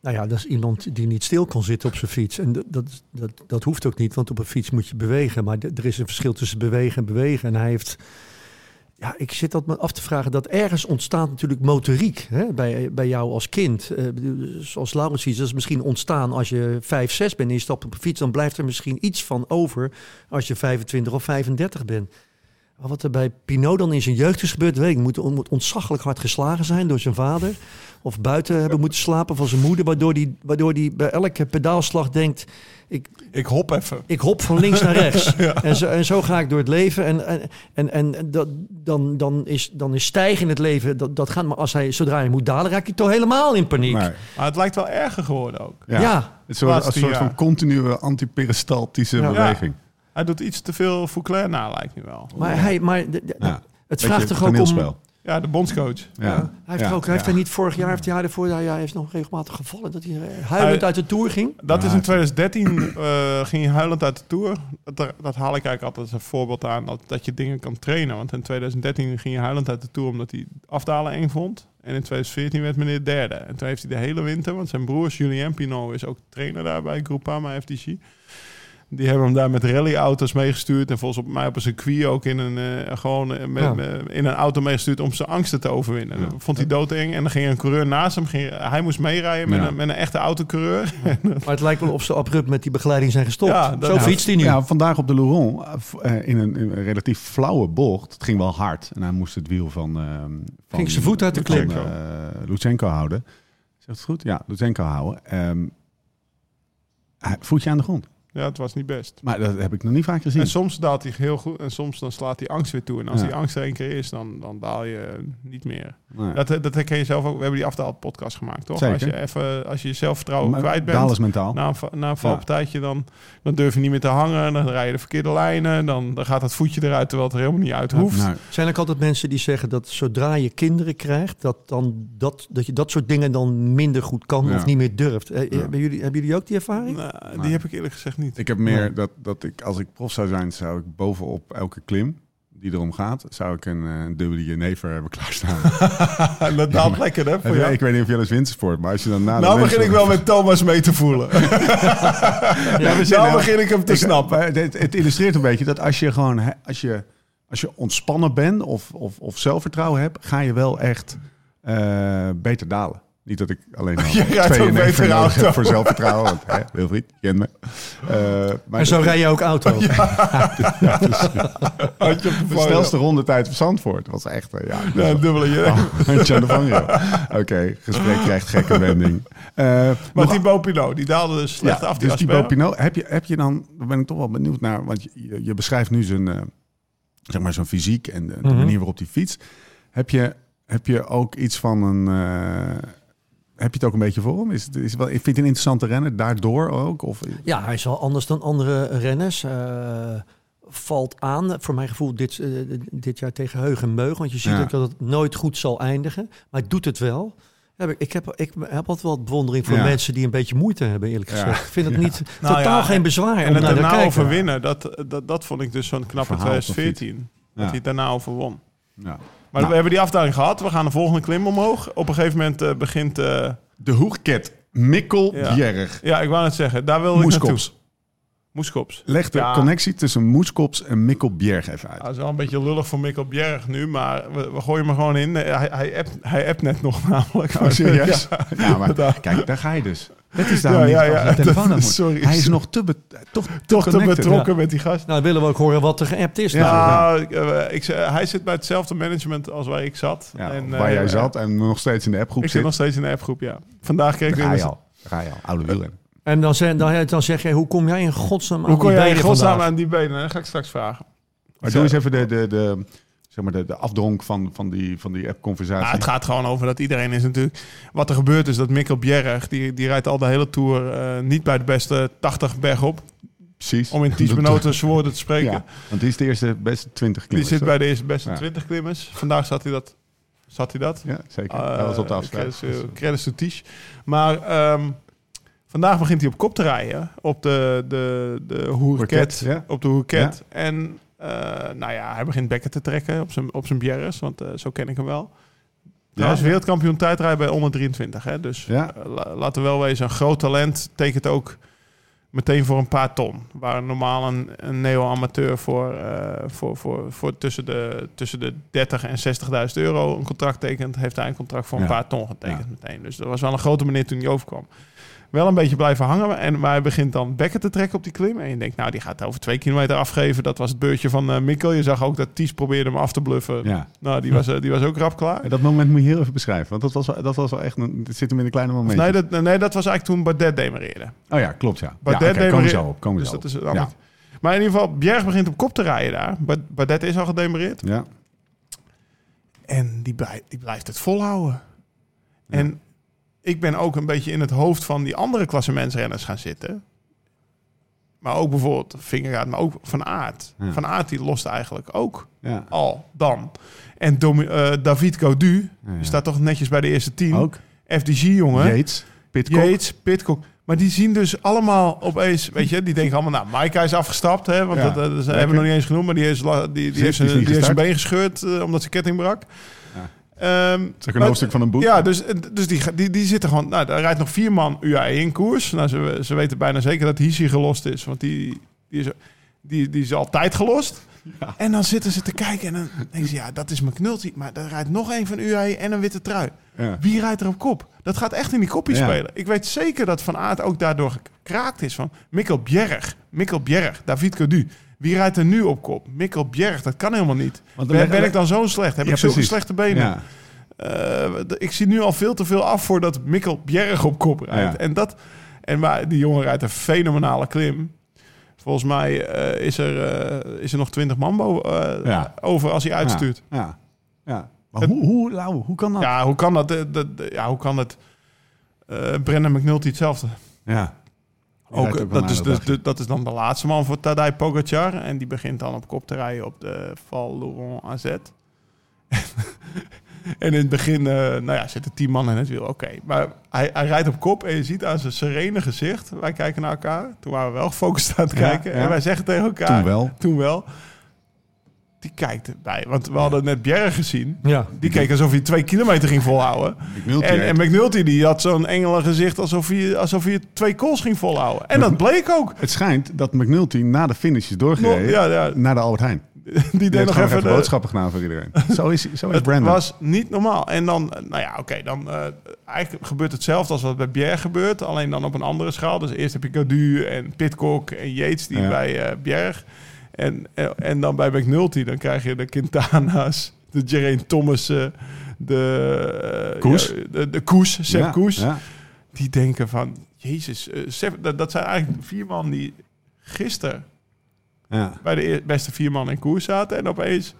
B: Nou ja, dat is iemand die niet stil kan zitten op zijn fiets. En dat, dat, dat, dat hoeft ook niet, want op een fiets moet je bewegen. Maar er is een verschil tussen bewegen en bewegen. En hij heeft... Ja, ik zit dat me af te vragen. Dat ergens ontstaat natuurlijk motoriek hè, bij, bij jou als kind. Eh, bedoel, zoals Laurens ziet, dat is misschien ontstaan als je 5, 6 bent en je stapt op een fiets. Dan blijft er misschien iets van over als je 25 of 35 bent. Wat er bij Pinot dan in zijn jeugd is gebeurd, weet ik. Moet, moet ontzaglijk hard geslagen zijn door zijn vader. Of buiten hebben moeten slapen van zijn moeder. Waardoor hij waardoor die bij elke pedaalslag denkt... Ik,
C: Ik hop even.
B: ik hop van links naar rechts. en, zo, en zo ga ik door het leven. En, en, en, en dat, dan, dan, is, dan is stijgen in het leven... Dat, dat gaat maar als hij, zodra hij moet dalen... raakt hij toch helemaal in paniek.
C: Maar het lijkt wel erger geworden ook.
A: Ja.
B: Ja.
A: Het is een soort, een soort van continue antiperistaltische
B: Ja.
A: beweging.
C: Hij doet iets te veel Fouclair na, lijkt nu wel.
B: Maar, hij, maar de- de-
A: Ja.
B: het vraagt toch ook om...
C: Ja, de bondscoach.
A: Ja.
B: Hij heeft,
A: Ja.
B: ook, hij heeft
A: Ja.
B: er niet vorig jaar, heeft hij jaar ervoor, ja, hij heeft nog regelmatig gevallen dat hij eh, huilend
C: Hij-
B: uit de tour ging.
C: Dat
A: Ja,
C: is in
A: het-
C: 2013 eh, ging je huilend uit de Tour. Dat, dat haal ik eigenlijk altijd als een voorbeeld aan dat, dat je dingen kan trainen. Want in 2013 ging je huilend uit de Tour omdat hij afdalen eng vond. En in 2014 werd meneer derde. En toen heeft hij de hele winter, want zijn broers Julien Pinot is ook trainer daar bij Groupama FDG. Die hebben hem daar met rallyauto's meegestuurd. En volgens mij op een circuit ook in een, eh, gewoon eh, met,
B: Ja.
C: met- in een auto meegestuurd om zijn angsten te overwinnen.
A: Ja.
C: Dat vond hij doodeng. En dan ging een coureur naast hem. Ging, hij moest meerijden met,
A: Ja.
C: een, met een echte autocoureur.
B: Maar het lijkt wel of ze abrupt met die begeleiding zijn gestopt.
C: Ja, dat-
B: Zo
C: Ja,
B: fietst hij nu.
A: Ja, vandaag op de eh, eh, in een, in een relatief flauwe bocht. Het ging wel hard. En hij moest het wiel van... ehm van
B: Ging zijn voet uit de
A: eh, Lutsenko houden. Zegt het goed? Ja, Lutsenko houden. Ehm, hij- voetje aan de grond.
C: Ja, het was niet best.
A: Maar dat heb ik nog niet vaak gezien.
C: En soms daalt hij heel goed en soms dan slaat hij angst weer toe. En als
A: Ja.
C: die angst er één keer is, dan, dan daal je niet meer.
A: Nee.
C: Dat, dat herken je zelf ook. We hebben die afdaal podcast gemaakt, toch?
A: Zeker.
C: Als je even, als je je zelfvertrouwen
A: Maar
C: kwijt bent.
A: Daal is mentaal.
C: Na een, na een valpartijtje, dan, dan durf je niet meer te hangen. Dan rij je de verkeerde lijnen. Dan, dan gaat dat voetje eruit, terwijl het er helemaal niet uit hoeft.
A: Nou,
B: Zijn er ook altijd mensen die zeggen dat zodra je kinderen krijgt, dat, dan dat, dat je dat soort dingen dan minder goed kan
A: Ja.
B: of niet meer durft? Eh,
A: Ja.
B: Hebben, jullie, hebben jullie ook die ervaring?
C: Nou, die
A: Nee.
C: heb ik eerlijk gezegd niet.
A: ik heb meer dat, dat ik, als ik prof zou zijn, zou ik bovenop elke klim die erom gaat, zou ik een, eh, een dubbele jenever hebben klaarstaan.
C: dat daalt lekker, hè? Voor
A: ik
C: jou.
A: weet niet of jij eens wintersport, maar als je dan na
C: Nou begin
A: mensen-
C: ik wel met Thomas mee te voelen.
A: Ja,
C: nou begin ik hem te
A: Ik-
C: snappen.
A: Het, het illustreert een beetje dat als je gewoon als je, als je ontspannen bent of, of, of zelfvertrouwen hebt, ga je wel echt eh, beter dalen. Niet dat ik alleen maar
C: Je rijdt ook beter
A: nodig
C: auto.
A: heb voor zelfvertrouwen. Want, hè, Wilfried, je kent me. Eh, maar
B: En zo rij je ook auto.
C: Had je op de
A: de
C: foto.
A: snelste rondetijd van Zandvoort was echt... eh, ja,
C: Ja, een dubbele je.
A: Oh, Handje aan de vangrail. Oké, gesprek krijgt gekke wending. Eh,
C: Maar
A: nog-
C: die Pinot, die daalde dus slecht
A: ja,
C: af. Die
A: dus die. Bopino, heb je, heb je dan, daar ben ik toch wel benieuwd naar, want je, je, je beschrijft nu zijn, eh, zeg maar zijn fysiek en de, de
B: Mhm.
A: manier waarop hij fietst. Heb je, heb je ook iets van een, eh, heb je het ook een beetje voor hem? Is het, is wel, vind je het een interessante renner daardoor ook? Of,
B: Ja, hij is wel anders dan andere renners. Eh, valt aan, voor mijn gevoel, dit, eh, dit jaar tegen Heug en Meug. Want je ziet
A: Ja.
B: ook dat het nooit goed zal eindigen. Maar hij doet het wel. Heb ik, ik, heb, ik heb altijd wel bewondering voor
A: Ja.
B: mensen die een beetje moeite hebben, eerlijk
A: Ja.
B: gezegd. Ik vind het niet
C: Nou
B: totaal geen bezwaar
C: En
B: om
C: het daarna overwinnen, dat, dat, dat vond ik dus zo'n knappe
A: Verhaal op een
C: 2014. Dat hij daarna overwon.
A: ja.
C: Maar
A: Nou.
C: we hebben die afdaling gehad. We gaan de volgende klim omhoog. Op een gegeven moment eh, begint... eh,
A: De hoegket, Mikkel
C: Ja.
A: Bjerg,
C: ja, ik wou net zeggen. Daar wilde ik naartoe.
A: Moeskops. Leg de
C: Ja.
A: connectie tussen Moeskops en Mikkel Bjerg even uit.
C: Ja, dat is wel een beetje lullig voor Mikkel Bjerg nu, maar we, we gooien hem er gewoon in. Eh, Hij, hij, appt, hij appt net nog namelijk.
A: Oh, serieus?
C: Ja.
A: Ja, maar kijk, daar ga je dus. Het is daar
C: Ja,
A: niet
C: ja, ja.
A: telefoon
C: sorry.
A: Hij is nog te, be- toch,
C: Toch te betrokken met die gast.
B: Nou, dan willen we ook horen wat er geappt is.
C: Ja, ik, eh, ik, zei- hij zit bij hetzelfde management als waar ik zat.
A: Ja,
C: En,
A: waar
C: eh,
A: jij zat en nog steeds in de appgroep
C: Ik
A: zit.
C: zit nog steeds in de appgroep, ja. Vandaag kreeg ik
A: ga je al. Ga je al. Oude wielrenner.
B: En dan zeg, dan, dan zeg je, hoe kom jij in godsnaam aan
C: Hoe
B: die
C: jij in
B: benen
C: godsnaam
B: vandaag?
C: aan die benen? Dat ga ik straks vragen.
A: Maar doe eens even de, de, de, zeg maar de, de afdronk van, van die, van die app-conversatie.
C: Nou, het gaat gewoon over dat iedereen is natuurlijk... Wat er gebeurt is dat Mikkel Bjerg, die, die rijdt al de hele Tour eh, niet bij de beste 80 bergop.
A: Precies.
C: Om in Ties Benoten's woorden te spreken.
A: Ja, want die is de eerste beste 20
C: Die
A: klimmers.
C: zit
A: toch?
C: bij de eerste beste
A: Ja.
C: 20 klimmers. Vandaag zat hij dat. Zat hij dat?
A: Ja, zeker.
C: Uh,
A: Hij was op de afspraak.
C: Credits, credits to Ties. Maar ehm, vandaag begint hij op kop te rijden. Op de, de, de Hoerket.
A: Ja.
C: Op de Hoerket. En uh, nou ja, hij begint bekken te trekken op zijn, op zijn bjerres. Want uh, zo ken ik hem wel. Hij was wereldkampioen tijdrijden bij onder 23. Hè? Dus uh, la- laten we wel wezen, een groot talent tekent ook meteen voor een paar ton. Waar normaal een, een neo-amateur voor, voor, voor, voor tussen, de, tussen de 30 en 60.000 euro een contract tekent, heeft hij een contract voor een paar ton getekend meteen. Dus dat was wel een grote meneer toen hij overkwam. Wel een beetje blijven hangen. En, maar hij begint dan bekken te trekken op die klim. En je denkt, nou, die gaat over twee kilometer afgeven. Dat was het beurtje van uh, Mikkel. Je zag ook dat Ties probeerde hem af te bluffen.
A: Ja.
C: Nou, die was, uh, die was ook rap klaar.
A: En dat moment moet je heel even beschrijven. Want dat was, wel- dat was wel echt... Een, het zit hem in een kleine moment.
C: Nee dat, nee, dat was eigenlijk toen Bardet demareerde.
A: Oh ja, klopt ja.
C: Bardet
A: ja, we
C: demareerde-
A: zo op. Komen we
C: Dus dat is
A: op. ja.
C: Maar in ieder geval, Bjerg begint op kop te rijden daar. Ba- Bardet is al gedemareerd.
A: ja.
C: En die blijft het volhouden. En ik ben ook een beetje in het hoofd van die andere klassementsrenners gaan zitten. Maar ook bijvoorbeeld Vingegaard, maar ook Van Aert.
A: Ja.
C: Van Aert die lost eigenlijk ook
A: ja.
C: al dan. En eh, David Gaudu,
A: Ja,
C: staat toch netjes bij de eerste tien.
A: Ook.
C: FDG-jongen.
A: Yates. Pitcock.
C: Yates, Pitcock. Maar die zien dus allemaal opeens, weet je, die denken allemaal, nou, Maaike is afgestapt, hè, want dat,
A: lekker.
C: hebben we nog niet eens genoemd, maar die, is, die, die, heeft,
A: die
C: die heeft zijn been gescheurd eh, omdat zijn ketting brak.
A: Ja.
C: Ehm,
A: ook een hoofdstuk van een boek.
C: Ja, dus, dus die, die, die zitten gewoon, nou, daar rijdt nog vier man UAE in koers. Nou, ze, ze weten bijna zeker dat Hissi gelost is, want die, die, is, die, die is altijd gelost. En dan zitten ze te kijken en dan denken ze, ja, dat is mijn knultie. Maar er rijdt nog één van UAE en een witte trui.
A: Ja.
C: Wie rijdt er op kop? Dat gaat echt in die kopjes
A: Ja.
C: spelen. Ik weet zeker dat Van Aert ook daardoor gekraakt is van Mikkel Bjerg. Mikkel Bjerg, David Codu. Wie rijdt er nu op kop? Mikkel Bjerg, dat kan helemaal niet.
A: Want
C: Ben, ik dan zo slecht? Heb
A: Ja,
C: ik zulke
A: precies.
C: slechte benen?
A: Ja.
C: eh, ik zie nu al veel te veel af voordat Mikkel Bjerg op kop rijdt.
A: Ja.
C: En, dat, en maar die jongen rijdt een fenomenale klim. Volgens mij eh, is, er, eh, is er nog 20 man over als hij uitstuurt.
A: Ja, ja. Maar hoe, hoe, Lau, hoe kan dat?
C: Ja, hoe kan dat? De- ja, hoe kan het? eh Brennan McNulty hetzelfde.
A: Ja.
C: Ook, dat, is dus, de, dat is dan de laatste man voor Tadej Pogacar. En die begint dan op kop te rijden op de Val Laurent AZ. en in het begin eh, nou ja, zitten tien man in het wiel. Oké, maar hij, hij rijdt op kop en je ziet aan zijn serene gezicht... Wij kijken naar elkaar. Toen waren we wel gefocust aan het
A: Ja,
C: kijken.
A: ja.
C: En wij zeggen tegen elkaar...
A: Toen wel.
C: Toen wel. Die kijkt erbij. Want we hadden net Bjerg gezien.
B: Ja.
C: Die keek alsof hij twee kilometer ging volhouden.
A: McNulty
C: En, en McNulty die had zo'n engelen gezicht alsof hij, alsof hij twee calls ging volhouden. En dat bleek ook.
A: Het schijnt dat McNulty na de finish is doorgereden
C: Ja, ja.
A: naar de Albert Heijn.
C: Die deed nog even
A: even
C: de,
A: boodschappen gedaan voor iedereen. Zo is, zo is
C: Het
A: Brandon.
C: was niet normaal. En dan, eh, nou ja, oké, dan eh, eigenlijk gebeurt hetzelfde als wat bij Bjerg gebeurt. Alleen dan op een andere schaal. Dus eerst heb je Gadu en Pitcock en Yates die
A: Ja.
C: bij eh Bjerg. En, en dan bij McNulty, dan krijg je de Quintana's, de Geraint Thomassen, de... eh,
A: Koes.
C: ja, de, de Koes,
A: Ja,
C: Koes.
A: ja.
C: Die denken van, jezus, Sepp, dat, dat zijn eigenlijk vier man die gisteren
A: Ja.
C: bij de beste vier man in koers zaten. En opeens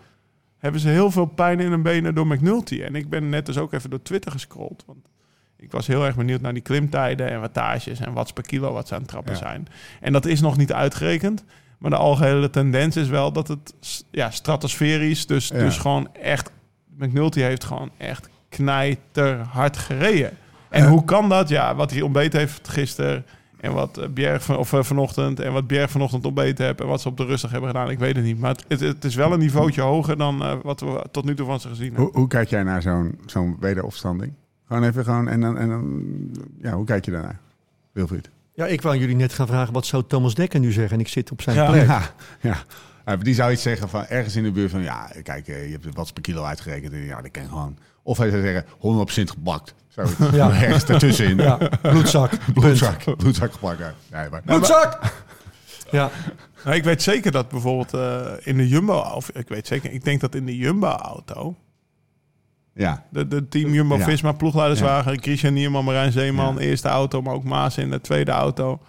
C: hebben ze heel veel pijn in hun benen door McNulty. En ik ben net dus ook even door Twitter gescrolld. Want ik was heel erg benieuwd naar die klimtijden en wattages en watts per kilo wat ze aan het trappen
A: Ja.
C: zijn. En dat is nog niet uitgerekend. Maar de algehele tendens is wel dat het ja, stratosferisch, dus,
A: Ja.
C: dus gewoon echt... McNulty heeft gewoon echt knijterhard gereden. En
A: Ja.
C: hoe kan dat? Ja, wat hij ontbeten heeft gisteren... En wat eh, Bjerg van, of, eh, vanochtend en wat Bjerg vanochtend ontbeten heeft en wat ze op de rustig hebben gedaan, ik weet het niet. Maar het, het, het is wel een niveautje hoger dan eh, wat we tot nu toe van ze gezien hebben.
A: Hoe, hoe kijk jij naar zo'n zo'n wederopstanding? Gewoon even gewoon en dan, en dan ja, hoe kijk je daarnaar? Wilfried.
B: Ja, ik wou jullie net gaan vragen, wat zou Thomas Dekker nu zeggen? En ik zit op zijn
C: Ja.
B: plek.
A: Ja, ja. Ja, die zou iets zeggen van ergens in de buurt van ja, kijk, eh, je hebt wat per kilo uitgerekend. En ja, dat kan gewoon. Of hij zou zeggen 100% gebakt. Zoiets.
B: Ja.
A: Ergens ertussenin.
B: Ja, bloedzak.
A: Bloedzak. Bloedzak geplakt. Ja. Nee, maar,
B: Bloedzak! Ja,
C: Nou, ik weet zeker dat bijvoorbeeld eh, in de Jumbo, of ik weet zeker, ik denk dat in de Jumbo-auto,
A: ja.
C: de, de team Jumbo-Visma ploegleiderswagen, Christian Nierman, Marijn Zeeman, eerste auto, maar ook Maas in de tweede auto.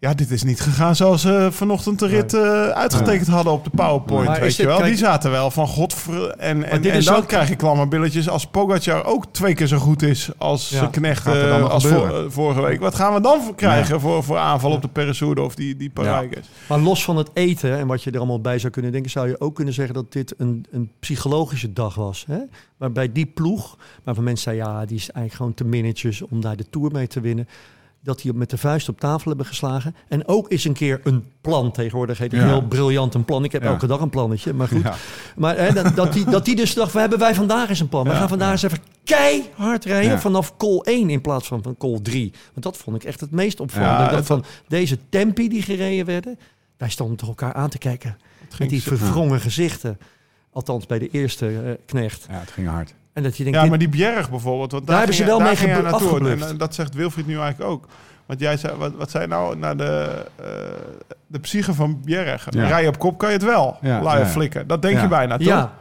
C: Ja, dit is niet gegaan zoals ze vanochtend de rit eh, uitgetekend hadden op de PowerPoint,
B: Maar
C: weet je wel.
B: kijk-
C: Die zaten wel van godver... En, en, en dan
B: ook-
C: krijg je klamme billetjes als Pogacar ook twee keer zo goed is als
B: Ja.
C: knecht eh, als eh, vorige week. Wat gaan we dan voor krijgen voor, voor aanval op de Peresoude of die, die Parijs?
B: maar los van het eten en wat je er allemaal bij zou kunnen denken, zou je ook kunnen zeggen dat dit een, een psychologische dag was. Hè? Waarbij die ploeg, waarvan mensen zeiden, ja, die is eigenlijk gewoon te minnetjes om daar de Tour mee te winnen. Dat die met de vuist op tafel hebben geslagen. En ook eens een keer een plan. Tegenwoordig heet het
A: Ja.
B: heel briljant een plan. Ik heb
A: Ja.
B: elke dag een plannetje, maar goed.
A: Ja.
B: Maar hè, dat, dat, die, dat die dus dacht, we hebben wij vandaag eens een plan. We gaan vandaag eens even keihard rijden vanaf call 1 in plaats van van call 3. Want dat vond ik echt het meest opvallend.
C: Het-
B: van deze tempi die gereden werden, wij stonden toch elkaar aan te kijken. Met die verwrongen gezichten. Althans bij de eerste eh, knecht.
A: ja, het ging hard.
B: En dat je denkt,
C: Ja,
B: dit-
C: maar die Bjerg bijvoorbeeld. Want
B: Daar hebben
C: ging
B: ze wel mee
C: daar ging jij
B: gebe-
C: naartoe. En, dat zegt Wilfried nu eigenlijk ook. Want jij zei, wat, wat zei nou naar de, eh, de psyche van Bjerg?
A: Ja.
C: Rij op kop kan je het wel.
A: Ja,
C: Laat je
A: ja.
C: flikken. Dat denk
A: Ja.
C: je bijna, toch?
B: ja,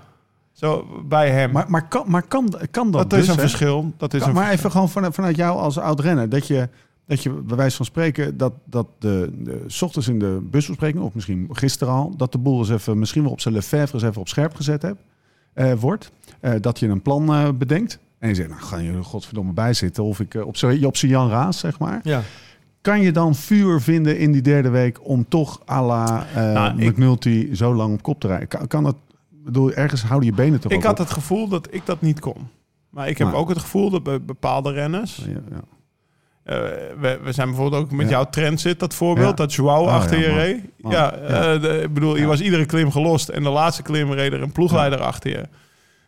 C: Zo bij hem.
A: Maar, maar, kan, maar kan, kan dat,
C: dat is
A: dus,
C: een
A: hè?
C: verschil. Dat is
A: Kan-
C: een
A: maar even gewoon vanuit, vanuit jou als oud renner. Dat je, dat je bij wijze van spreken, dat, dat de, de, s ochtends in de busbespreking, of misschien gisteren al, dat de boel eens even, misschien wel op zijn Lefebvre eens even op scherp gezet hebt, wordt. Eh, dat je een plan eh, bedenkt. En je zegt, nou ga je er godverdomme bij zitten. Of ik eh, op z'n Jan Raas, zeg maar.
B: ja.
A: Kan je dan vuur vinden in die derde week om toch à la eh
C: Nou, ik-
A: McNulty zo lang op kop te rijden? Kan, kan dat, bedoel, ergens houden je benen toch
C: ik had
A: op?
C: het gevoel dat ik dat niet kon. Maar ik heb ook het gevoel dat bij bepaalde renners...
A: Ja, ja.
C: Eh, we, we zijn bijvoorbeeld ook met
A: Ja.
C: jouw transit, dat voorbeeld,
A: Ja.
C: dat Joao
A: Oh,
C: achter
A: ja,
C: je reed.
A: Man.
C: Ja,
A: Ja.
C: eh, de- ik bedoel, je was iedere klim gelost en de laatste klim reed er een ploegleider achter je.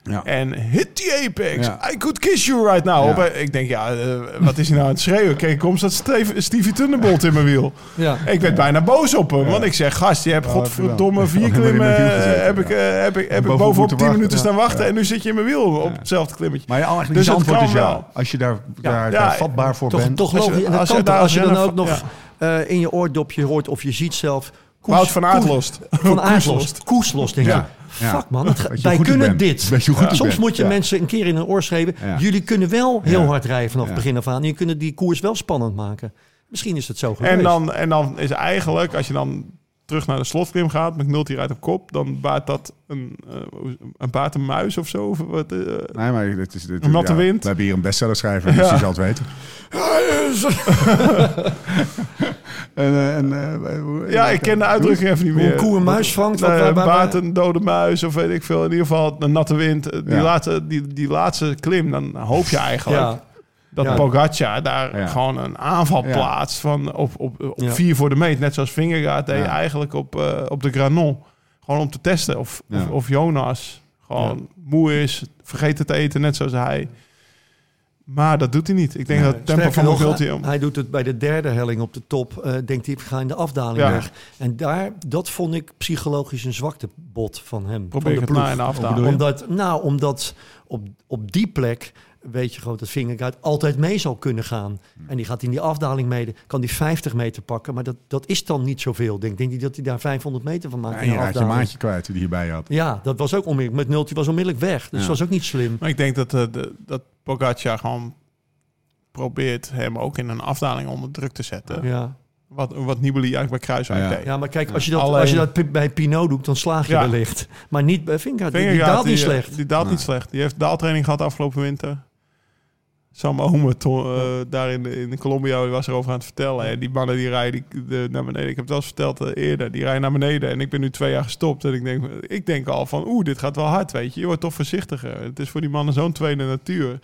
A: Ja.
C: En hit the apex.
A: Ja.
C: I could kiss you right now.
A: Ja.
C: Eh, ik denk, ja, eh, wat is hij nou aan het schreeuwen? Kijk, kom staat Steve, Stevie Thunderbolt in mijn wiel.
B: ja.
C: Ik werd bijna boos op hem. Want ik zeg, gast, je hebt
A: Ja,
C: godverdomme
A: je
C: vier klimmen. eh, heb ik, heb ik, heb ik
A: bovenop
C: bovenop
A: moeten
C: 10
A: wachten,
C: minuten staan wachten.
A: Ja.
C: En nu zit je in mijn wiel op hetzelfde klimmetje.
A: Maar ja, eigenlijk
C: Dus het
A: antwoord is ja.
C: wel.
A: Als je daar, daar, vatbaar voor
B: Toch,
A: bent.
B: toch
C: Als je-
B: logisch.
C: Als je
B: als je dan ook nog eh, in je oordopje hoort of je ziet zelf
C: Wout van Aert
B: koers-
C: lost.
B: Van Aert
C: Koers
B: lost. Koers lost, denk je. Fuck man, het
A: je
B: wij kunnen dit.
A: Je
B: Soms moet je
A: Ja.
B: mensen een keer in een oor schrijven.
A: Ja.
B: Jullie kunnen wel heel
A: Ja.
B: hard rijden vanaf
A: Ja.
B: het begin af aan. En je kunt die koers wel spannend maken. Misschien is het zo geweest.
C: En dan, en dan is eigenlijk, als je dan terug naar de slotklim gaat, McNulty rijdt op kop, dan baart dat een, eh, een baart een muis of zo. Of wat, eh,
A: Nee, maar dit is... Dit,
C: Een natte
A: ja,
C: wind.
A: We hebben hier een bestsellerschrijver, dus
C: Ja.
A: die zal het weten. En, eh, en, eh, hoe-
C: ja, ik ken de uitdrukking even niet
B: Hoe
C: meer.
B: een koe een muis vangt. Wat,
C: Nee,
B: waar-
C: een dode muis of weet ik veel. In ieder geval een natte wind. Die,
A: Ja.
C: laatste, die, die laatste klim, dan hoop je eigenlijk
B: ja,
C: dat
B: Ja.
C: Pogacar daar
A: Ja.
C: gewoon een aanval
A: Ja.
C: plaatst van op, op, op
B: Ja.
C: vier voor de meet. Net zoals Vingegaard deed
A: Ja.
C: eigenlijk op, eh, op de Granon. Gewoon om te testen of,
A: Ja.
C: of, of Jonas gewoon moe is, vergeten te eten, net zoals hij. Maar dat doet hij niet. Ik denk
A: Nee.
C: dat het tempo van
B: nog,
C: McNulty...
B: hij, hij doet het bij de derde helling op de top. eh, denkt hij, ik ga in de afdaling
C: Ja.
B: weg. En daar, dat vond ik psychologisch een zwaktebod van hem.
C: Probeer
B: van de
C: het
B: ploeg.
C: na in de afdaling.
B: Omdat, nou, omdat op, op die plek weet je gewoon dat Vingegaard altijd mee zal kunnen gaan. En die gaat in die afdaling mee, kan die 50 meter pakken. Maar dat, dat is dan niet zoveel, denk. Denk niet dat hij daar 500 meter van maakt
A: Ja,
B: in
A: en
B: de
A: je raakt je
B: afdaling.
A: maatje kwijt die hierbij had.
B: Ja, dat was ook onmiddellijk. Met Nulti was onmiddellijk weg. Dus
A: Ja.
B: dat was ook niet slim.
C: Maar ik denk dat, eh, de, dat Pogacar gewoon probeert hem ook in een afdaling onder druk te zetten.
B: Ja.
C: Wat, wat Nibali eigenlijk bij Kruiswijk
A: Ja.
C: deed.
B: ja, maar kijk, als je dat,
C: Alleen-
B: als je dat bij Pinot doet, dan slaag je
C: Ja.
B: wellicht. Maar niet bij Vingegaard. Die, die daalt niet
C: die, eh,
B: slecht.
C: Die daalt niet slecht. Die heeft daaltraining gehad afgelopen winter. Sam Ome, to- eh, daar in, de- in Colombia, was erover aan het vertellen. En die mannen die rijden die, de, naar beneden. Ik heb het wel eens verteld eh, eerder. Die rijden naar beneden. En ik ben nu twee jaar gestopt. En ik denk, ik denk al van, oeh, dit gaat wel hard, weet je. Je wordt toch voorzichtiger. Het is voor die mannen zo'n tweede natuur.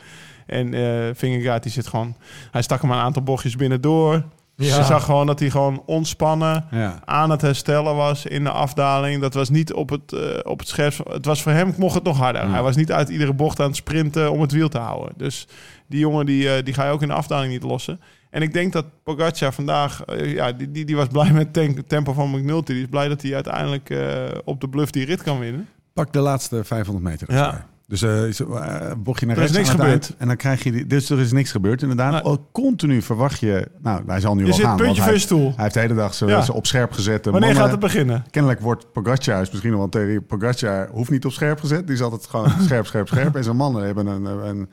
C: En Vingegaard, die zit gewoon... Hij stak hem een aantal bochtjes binnendoor.
B: Ja.
C: Je zag gewoon dat hij gewoon ontspannen
A: Ja.
C: aan het herstellen was in de afdaling. Dat was niet op het, eh, op het scherpst. Het was voor hem, mocht het nog harder.
A: Ja.
C: Hij was niet uit iedere bocht aan het sprinten om het wiel te houden. Dus die jongen, die, eh, die ga je ook in de afdaling niet lossen. En ik denk dat Pogacar vandaag, eh, ja, die, die, die was blij met het tempo van McNulty. Die is blij dat hij uiteindelijk eh, op de bluff die rit kan winnen.
A: Pak de laatste 500 meter.
C: Ja.
A: Dus eh, is- eh, bocht je naar
C: Er is niks gebeurd.
A: eind En dan krijg je... Die, dus er is niks gebeurd inderdaad.
C: Nee.
A: Oh, continu verwacht je... Nou, hij zal nu
C: Je
A: wel
C: zit
A: gaan.
C: puntje je stoel.
A: hij heeft de hele dag
C: Ja.
A: zo op scherp gezet.
C: Wanneer
A: mannen-
C: gaat het beginnen?
A: Kennelijk wordt Pogacar, is misschien nog wel een theorie... Pogacar hoeft niet op scherp gezet. Die is altijd gewoon scherp, scherp, scherp. En zijn mannen hebben een, een, een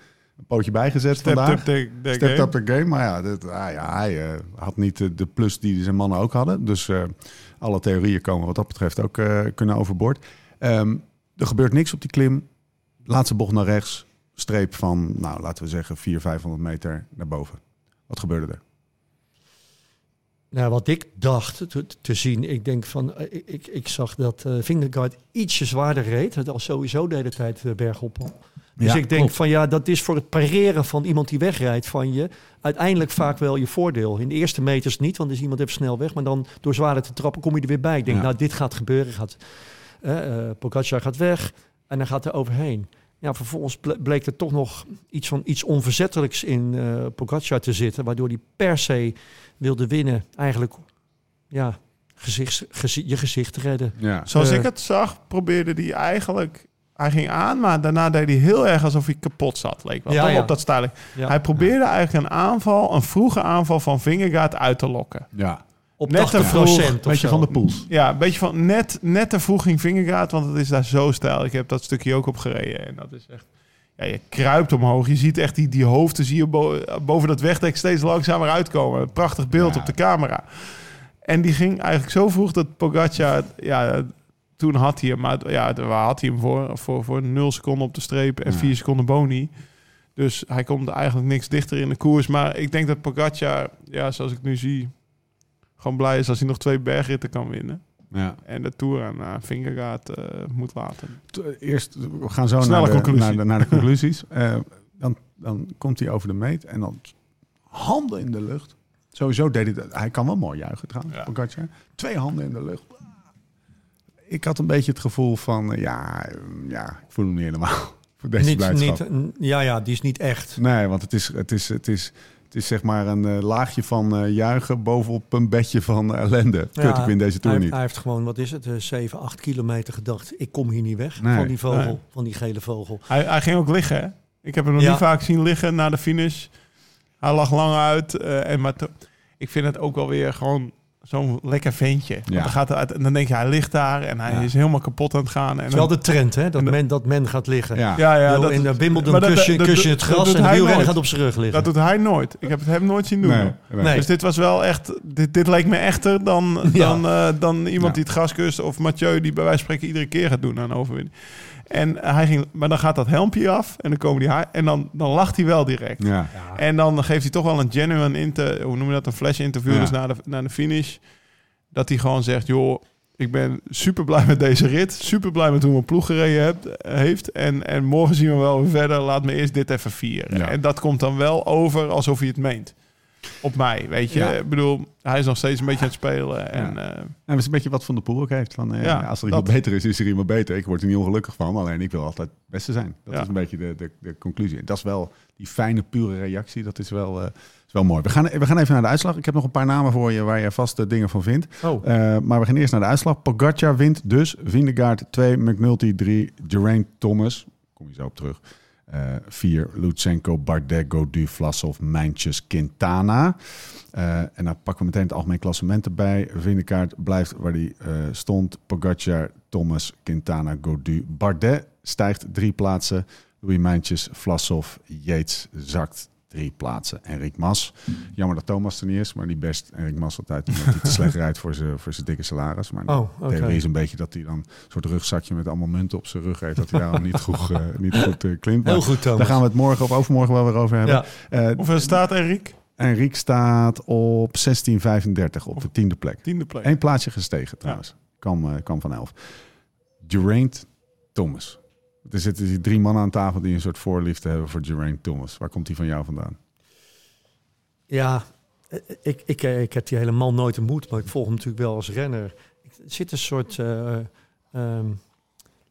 A: pootje bijgezet
C: Step
A: vandaag.
C: up the, the
A: Stepped
C: game.
A: up the game. Maar ja, dit, ah, ja hij eh, had niet de, de plus die zijn mannen ook hadden. Dus eh, alle theorieën komen wat dat betreft ook eh, kunnen overboord. Ehm, er gebeurt niks op die klim. Laatste bocht naar rechts. Streep van, nou, laten we zeggen, 400, 500 meter naar boven. Wat gebeurde er?
B: Nou, wat ik dacht te, te zien, ik denk van, eh, ik, ik, ik zag dat eh Vingegaard ietsje zwaarder reed. Het al sowieso de hele tijd eh, bergop. Dus
A: Ja,
B: ik denk
A: klopt.
B: van ja, dat is voor het pareren van iemand die wegrijdt van je uiteindelijk vaak wel je voordeel. In de eerste meters niet, want is iemand even snel weg. Maar dan door zwaarder te trappen kom je er weer bij. Ik denk,
A: Ja.
B: nou, dit gaat gebeuren. Gaat, Pogacar gaat weg en dan gaat er overheen. Ja, vervolgens ble- bleek er toch nog iets van iets onverzettelijks in eh Pogacar te zitten, waardoor hij per se wilde winnen. Eigenlijk, ja, gezicht, gezi- je gezicht redden.
A: Ja.
C: Zoals
B: Eh.
C: ik het zag, probeerde hij eigenlijk... Hij ging aan, maar daarna deed hij heel erg alsof hij kapot zat. Leek wel.
B: Ja, ja.
C: op dat.
B: Ja.
C: Hij probeerde eigenlijk een aanval, een vroege aanval van Vingegaard uit te lokken.
A: ja.
B: Op
C: Net
B: 80
C: te vroeg,
B: procent of
A: Beetje van de poels.
C: Ja, een beetje van net, net te vroeg ging Vingegaard, want het is daar zo stijl. Ik heb dat stukje ook opgereden en dat is echt... Ja, je kruipt omhoog. Je ziet echt die, die hoofden zie je bo- boven dat wegdek steeds langzamer uitkomen. Prachtig beeld
A: Ja.
C: op de camera. En die ging eigenlijk zo vroeg dat Pogacar... Ja, toen had hij hem, maar ja, waar had hij hem voor? Voor, voor 0 seconden op de streep en
A: Ja.
C: 4 seconden boni. Dus hij komt eigenlijk niks dichter in de koers. Maar ik denk dat Pogacar, ja, zoals ik nu zie... gewoon blij is als hij nog twee bergritten kan winnen.
A: Ja.
C: En de Tour aan uh, eh, moet laten.
A: Eerst, we gaan zo naar de, naar de, naar de conclusies. Eh, dan, dan komt hij over de meet en dan handen in de lucht. Sowieso deed hij dat. Hij kan wel mooi juichen trouwens,
C: Ja.
A: Pogacar. Twee handen in de lucht. Ik had een beetje het gevoel van, ja, eh, ja ik voel hem niet helemaal. Voor deze
B: Niet,
A: blijdschap.
B: niet, ja, ja, die is niet echt.
A: Nee, want het is, het is, het is, het is zeg maar een eh, laagje van eh, juichen bovenop een bedje van ellende. Kut,
B: Ja,
A: ik win deze tour
B: hij,
A: niet.
B: hij heeft gewoon, wat is het, eh, 7, 8 kilometer gedacht. Ik kom hier niet weg
A: Nee,
B: van die vogel,
C: nee.
B: van die gele vogel.
C: Hij, hij ging ook liggen, hè? Ik heb hem nog
B: Ja.
C: niet vaak zien liggen na de finish. Hij lag lang uit. eh, en maar ik vind het ook wel weer gewoon zo'n lekker ventje. Want dan, gaat hij uit, en dan denk je, hij ligt daar en hij
A: Ja.
C: is helemaal kapot aan het gaan. En
B: Het is wel de trend, hè? Dat, men, dat men gaat liggen.
A: Ja.
C: ja, ja, dat,
B: in de Wimbledon kus je,
C: dat-
B: kus je
C: dat-
B: het gras en de
C: hij
B: wielrenner gaat op zijn rug liggen.
C: dat doet hij nooit. Ik heb het hem nooit zien doen.
A: Nee, nee.
B: Nee.
C: Dus dit was wel echt... Dit, dit leek me echter dan,
B: Ja.
C: dan, eh, dan iemand
A: Ja.
C: die het gras kust... of Mathieu die bij wijze van spreken iedere keer gaat doen aan overwinning. En hij ging, maar dan gaat dat helmpje af en dan komen die haar en dan, dan lacht hij wel direct.
A: Ja.
C: En dan geeft hij toch wel een genuine inter, hoe noem je dat, een flash interview
A: Ja.
C: dus na de, na de finish. Dat hij gewoon zegt, joh, ik ben super blij met deze rit. Super blij met hoe mijn ploeg gereden hebt, heeft. En, en morgen zien we wel weer verder. Laat me eerst dit even vieren.
A: Ja.
C: En dat komt dan wel over alsof hij het meent. Op mij, weet je.
A: Ja.
C: Ik bedoel, hij is nog steeds een beetje aan het spelen. En, eh,
A: En dat is een beetje wat Van de Poel ook heeft. Van, eh,
C: Ja,
A: als er
C: dat-
A: iemand beter is, is er iemand beter. Ik word er niet ongelukkig van, alleen ik wil altijd het beste zijn. Dat
C: Ja.
A: is een beetje de, de, de conclusie. En dat is wel die fijne, pure reactie. Dat is wel, eh, is wel mooi. We gaan, we gaan even naar de uitslag. Ik heb nog een paar namen voor je waar je vast eh, dingen van vindt.
B: Oh,
A: Eh, maar we gaan eerst naar de uitslag. Pogacar wint dus. Vindegaard 2, McNulty 3, Geraint Thomas. Kom je zo op terug. 4, Lutsenko, Bardet, Gaudu, Vlasov, Mijntjes, Quintana. Eh, en dan pakken we meteen het algemeen klassement erbij. Vindegaard blijft waar eh, stond. Pogacar, Thomas, Quintana, Gaudu. Bardet stijgt drie plaatsen. Louis Mijntjes, Vlasov, Yates zakt drie plaatsen. Enric Mas. Jammer dat Thomas er niet is, maar die best Enric Mas altijd omdat hij te slecht rijdt voor zijn voor dikke salaris. Maar
B: oh
A: de theorie is een beetje dat hij dan een soort rugzakje met allemaal munten op zijn rug heeft. Dat hij daarom niet goed, eh, niet goed eh, klimt.
B: Heel goed, Thomas.
A: daar gaan we het morgen of overmorgen wel weer over hebben.
B: Ja.
A: Eh,
C: hoeveel staat Enrique?
A: Enrique staat op 1635 op de tiende plek.
C: Tiende plek.
A: Eén plaatsje gestegen trouwens. Eh, kwam van elf. Geraint Thomas. Er zitten hier drie mannen aan tafel die een soort voorliefde hebben voor Geraint Thomas. Waar komt die van jou vandaan?
B: Ja, ik, ik, ik heb die helemaal nooit ontmoet, maar ik volg hem natuurlijk wel als renner. Er zit een soort eh, ehm,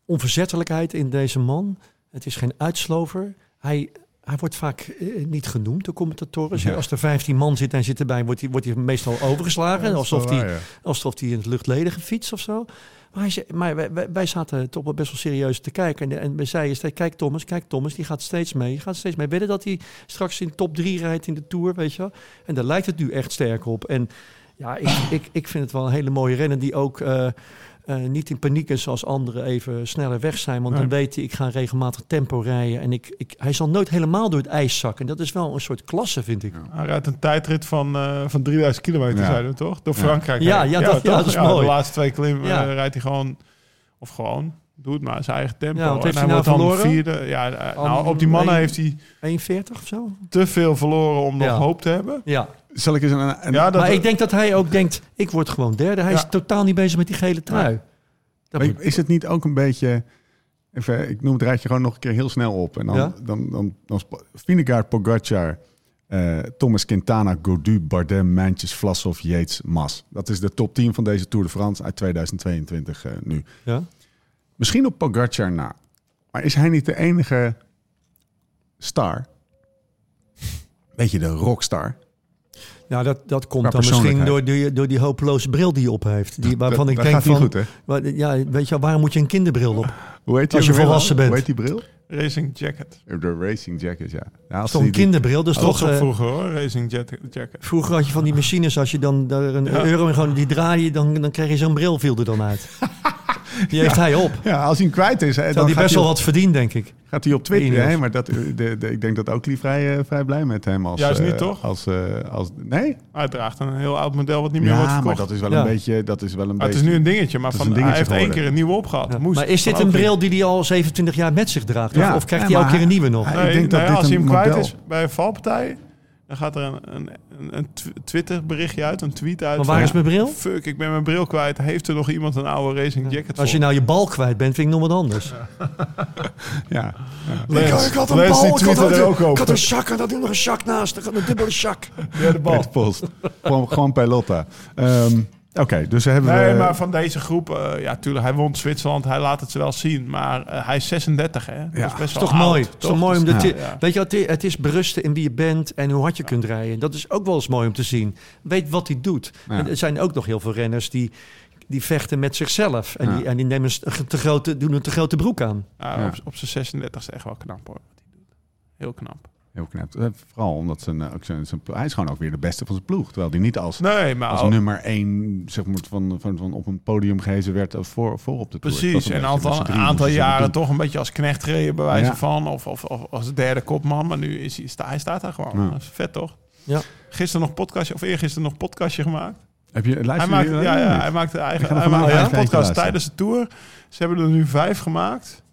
B: onverzettelijkheid in deze man. Het is geen uitslover. Hij, hij wordt vaak eh, niet genoemd, de commentatoren.
A: Ja.
B: Als er 15 man zit en zit erbij, wordt hij, wordt hij meestal overgeslagen. alsof hij alsof hij in het luchtledige fiets of zo. Maar, maar wij, wij, zaten toch wel best wel serieus te kijken. En, we zeiden kijk Thomas, kijk Thomas, die gaat steeds mee. Gaat steeds mee. Wedden dat hij straks in top 3 rijdt in de Tour, weet je. En daar lijkt het nu echt sterk op. En ja, ik, ik, ik vind het wel een hele mooie renner die ook eh, eh, niet in paniek is als anderen even sneller weg zijn. Want dan weet hij, ik ga regelmatig tempo rijden. En ik, ik, hij zal nooit helemaal door het ijs zakken. En dat is wel een soort klasse, vind ik.
C: Hij rijdt een tijdrit van, eh, van 3000 kilometer,
A: Ja.
C: zeiden we toch? Door
A: Ja.
C: Frankrijk.
B: Ja,
C: heen.
B: ja, dat- ja, dat is mooi.
C: De laatste twee klimmen
B: Ja.
C: eh, rijdt hij gewoon, of gewoon, doe het maar, zijn eigen tempo.
B: Ja, wat
C: En hij
B: hij nou
C: wordt dan
B: verloren?
C: vierde. Ja, eh, nou, op die mannen heeft hij
B: 41 of zo?
C: te veel verloren om nog
B: Ja.
C: hoop te hebben.
B: Ja.
A: Zal ik eens een... een
C: Ja, dat,
B: maar ik denk dat hij ook denkt, ik word gewoon derde. Hij is totaal niet bezig met die gele trui. Dat
A: Maar
B: moet-
A: is het niet ook een beetje... Even, ik noem het rijtje gewoon nog een keer heel snel op. En dan,
B: Ja?
A: dan, dan, dan, Vingegaard, Pogacar, eh, Thomas Quintana, Gaudu, Bardet, Mijntjes, Vlasov, Yates, Mas. Dat is de top 10 van deze Tour de France uit 2022 eh, nu.
B: ja?
A: Misschien op Pogacar na. Maar is hij niet de enige star? Weet je, de rockstar?
B: Nou, dat, dat komt dan misschien door die, door die hopeloze bril die je op heeft. Die, waarvan
A: Dat-
B: ik
A: dat
B: denk
A: gaat niet
B: van,
A: goed, hè?
B: wa- ja, weet je, wel, waarom moet je een kinderbril op?
A: Hoe heet die
B: Als je volwassen bent.
A: Hoe heet die bril?
C: Racing Jacket.
A: De Racing Jacket, ja. ja
B: Dat
A: als
B: is toch een
A: die-
B: kinderbril? Dus toch,
C: op
B: eh,
C: vroeger hoor, Racing Jacket.
B: vroeger had je van die machines, als je dan daar een
C: Ja.
B: euro en gewoon die draai je, dan, dan kreeg je zo'n bril, viel er dan uit. Die heeft hij op.
A: Ja, als hij hem kwijt is, hè,
B: Terwijl
A: dan
B: die best
A: hij,
B: wel wat verdient, denk ik.
A: gaat hij op Twitter. Hè? Maar dat, de, de, ik denk dat Oakley vrij, eh, vrij blij met hem als...
C: Juist
A: eh,
C: niet, toch?
A: Als, eh, als, nee?
C: Hij draagt een heel oud model wat niet meer
A: Ja,
C: wordt
A: maar
C: verkocht.
A: dat is wel
B: Ja.
A: een beetje... Dat is wel een
C: Maar het is
A: beetje
C: nu een dingetje, maar van,
A: een dingetje
C: hij heeft één keer een nieuwe opgehad. Moest
B: maar is dit een bril die hij al 27 jaar met zich draagt?
A: Ja.
B: Of, of krijgt hij elke
A: maar
B: keer een nieuwe nog?
A: ik denk dat dit
C: als hij
A: een
C: hem kwijt is bij een valpartij, dan gaat er een, een, een, een tw- Twitter berichtje uit, een tweet uit.
B: Maar waar
C: van,
B: is mijn bril?
C: Fuck, ik ben mijn bril kwijt. Heeft er nog iemand een oude Racing Jacket
B: Als je nou je bal kwijt bent, vind ik nog wat anders.
A: Ja.
E: Ik, ik had een
C: Lens,
E: bal,
C: die
E: ik had,
C: er ook
E: ik had een zak en nog een zak naast. Ik had een dubbele zak.
C: Ja, de bal.
A: Post. gewoon, gewoon Pelotta. Ehm, Oké, dus hebben
C: Nee,
A: we...
C: maar van deze groep, eh, ja, tuurlijk, hij won Zwitserland, hij laat het wel zien. Maar eh, hij is 36, hè? Dat
A: Ja.
C: is best
B: is
C: wel
B: toch
C: oud,
B: mooi? Het is toch mooi om dat
A: Ja.
B: je-
C: Ja.
B: Weet je, wat, het is berusten in wie je bent en hoe hard je kunt rijden. Dat is ook wel eens mooi om te zien. Weet wat hij doet.
A: Ja.
B: En er zijn ook nog heel veel renners die, die vechten met zichzelf. En,
A: Ja.
B: die, en die nemen een te grote, doen een te grote broek aan.
C: Ja,
A: Ja.
C: Op, op zijn 36 is echt wel knap hoor. Wat hij doet. Heel knap.
A: Heel knap. Eh, Vooral omdat zijn, eh, ook zijn, zijn, hij is gewoon ook weer de beste van zijn ploeg. Terwijl hij niet als,
C: Nee, maar
A: als
C: al-
A: nummer één zeg maar, van, van, van op een podium gehezen werd eh, voor, voor op de Tour.
C: Precies,
A: een
C: en aantal, een aantal jaren toch een beetje als knecht gereden bij wijze
A: Ja.
C: van. Of, of, of als derde kopman. Maar nu is hij, sta, hij staat daar gewoon.
A: Ja.
C: Dat is vet toch?
B: Ja.
C: Gisteren nog podcastje, of eergisteren nog podcastje gemaakt.
A: Heb je
C: Hij
A: luister
C: maakt,
A: je-
C: ja, ja, hij maakt de eigen, hij maakt podcast tijdens de tour. Ze hebben er nu vijf gemaakt.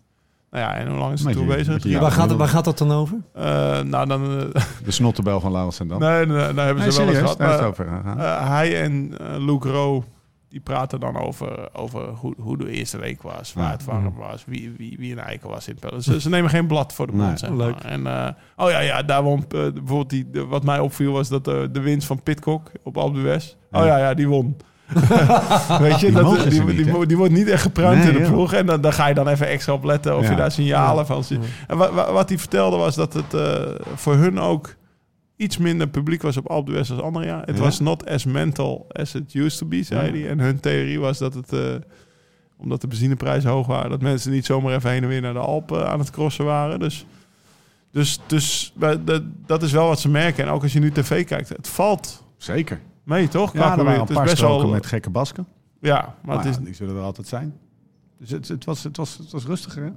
C: Nou ja, en hoe lang is tour
A: je-
C: bezig?
A: Ja,
B: waar, gaat het, waar gaat dat dan over?
C: Eh, nou, dan... eh,
A: De snottebel van Laurens en dan.
C: nee, nee, nee, daar hebben
A: Nee,
C: ze wel eens gehad.
A: het over gegaan.
C: Eh, hij en Luke Rowe, die praten dan over, over hoe, hoe de eerste week was, waar
A: Ja.
C: het warm was, wie, wie, wie een eikel was in het. Ze, ze nemen geen blad voor de mond,
A: Nee.
C: zeg maar.
B: Leuk.
C: En, eh, oh ja, ja, daar won, bijvoorbeeld die, de- wat mij opviel was dat eh, de winst van Pitcock op Alpe d'Huez. Oh
A: ja,
C: ja, die won. Weet je,
A: Die
C: dat, die,
A: niet,
C: die, wordt niet echt gepruimd
A: Nee,
C: in de ploeg. En dan, dan ga je dan even extra op letten of
A: Ja.
C: je daar signalen van ziet. En wa- wa- wat hij vertelde was dat het eh, voor hun ook iets minder publiek was op Alpe d'Huez als andere jaar. Het was not as mental as it used to be, zei hij. En hun theorie was dat het, eh, omdat de benzineprijzen hoog waren, dat mensen niet zomaar even heen en weer naar de Alpen aan het crossen waren. Dus, dus, dus dat is wel wat ze merken. En ook als je nu tv kijkt, het valt
A: Zeker.
C: Mee, toch?
A: Ja, er waren een
C: het is
A: paar
C: best wel...
A: met gekke basken.
C: Ja, maar
A: Maar
C: het is...
A: ja, die zullen er altijd zijn. Dus het, het, was, het, was, het was rustiger, hè?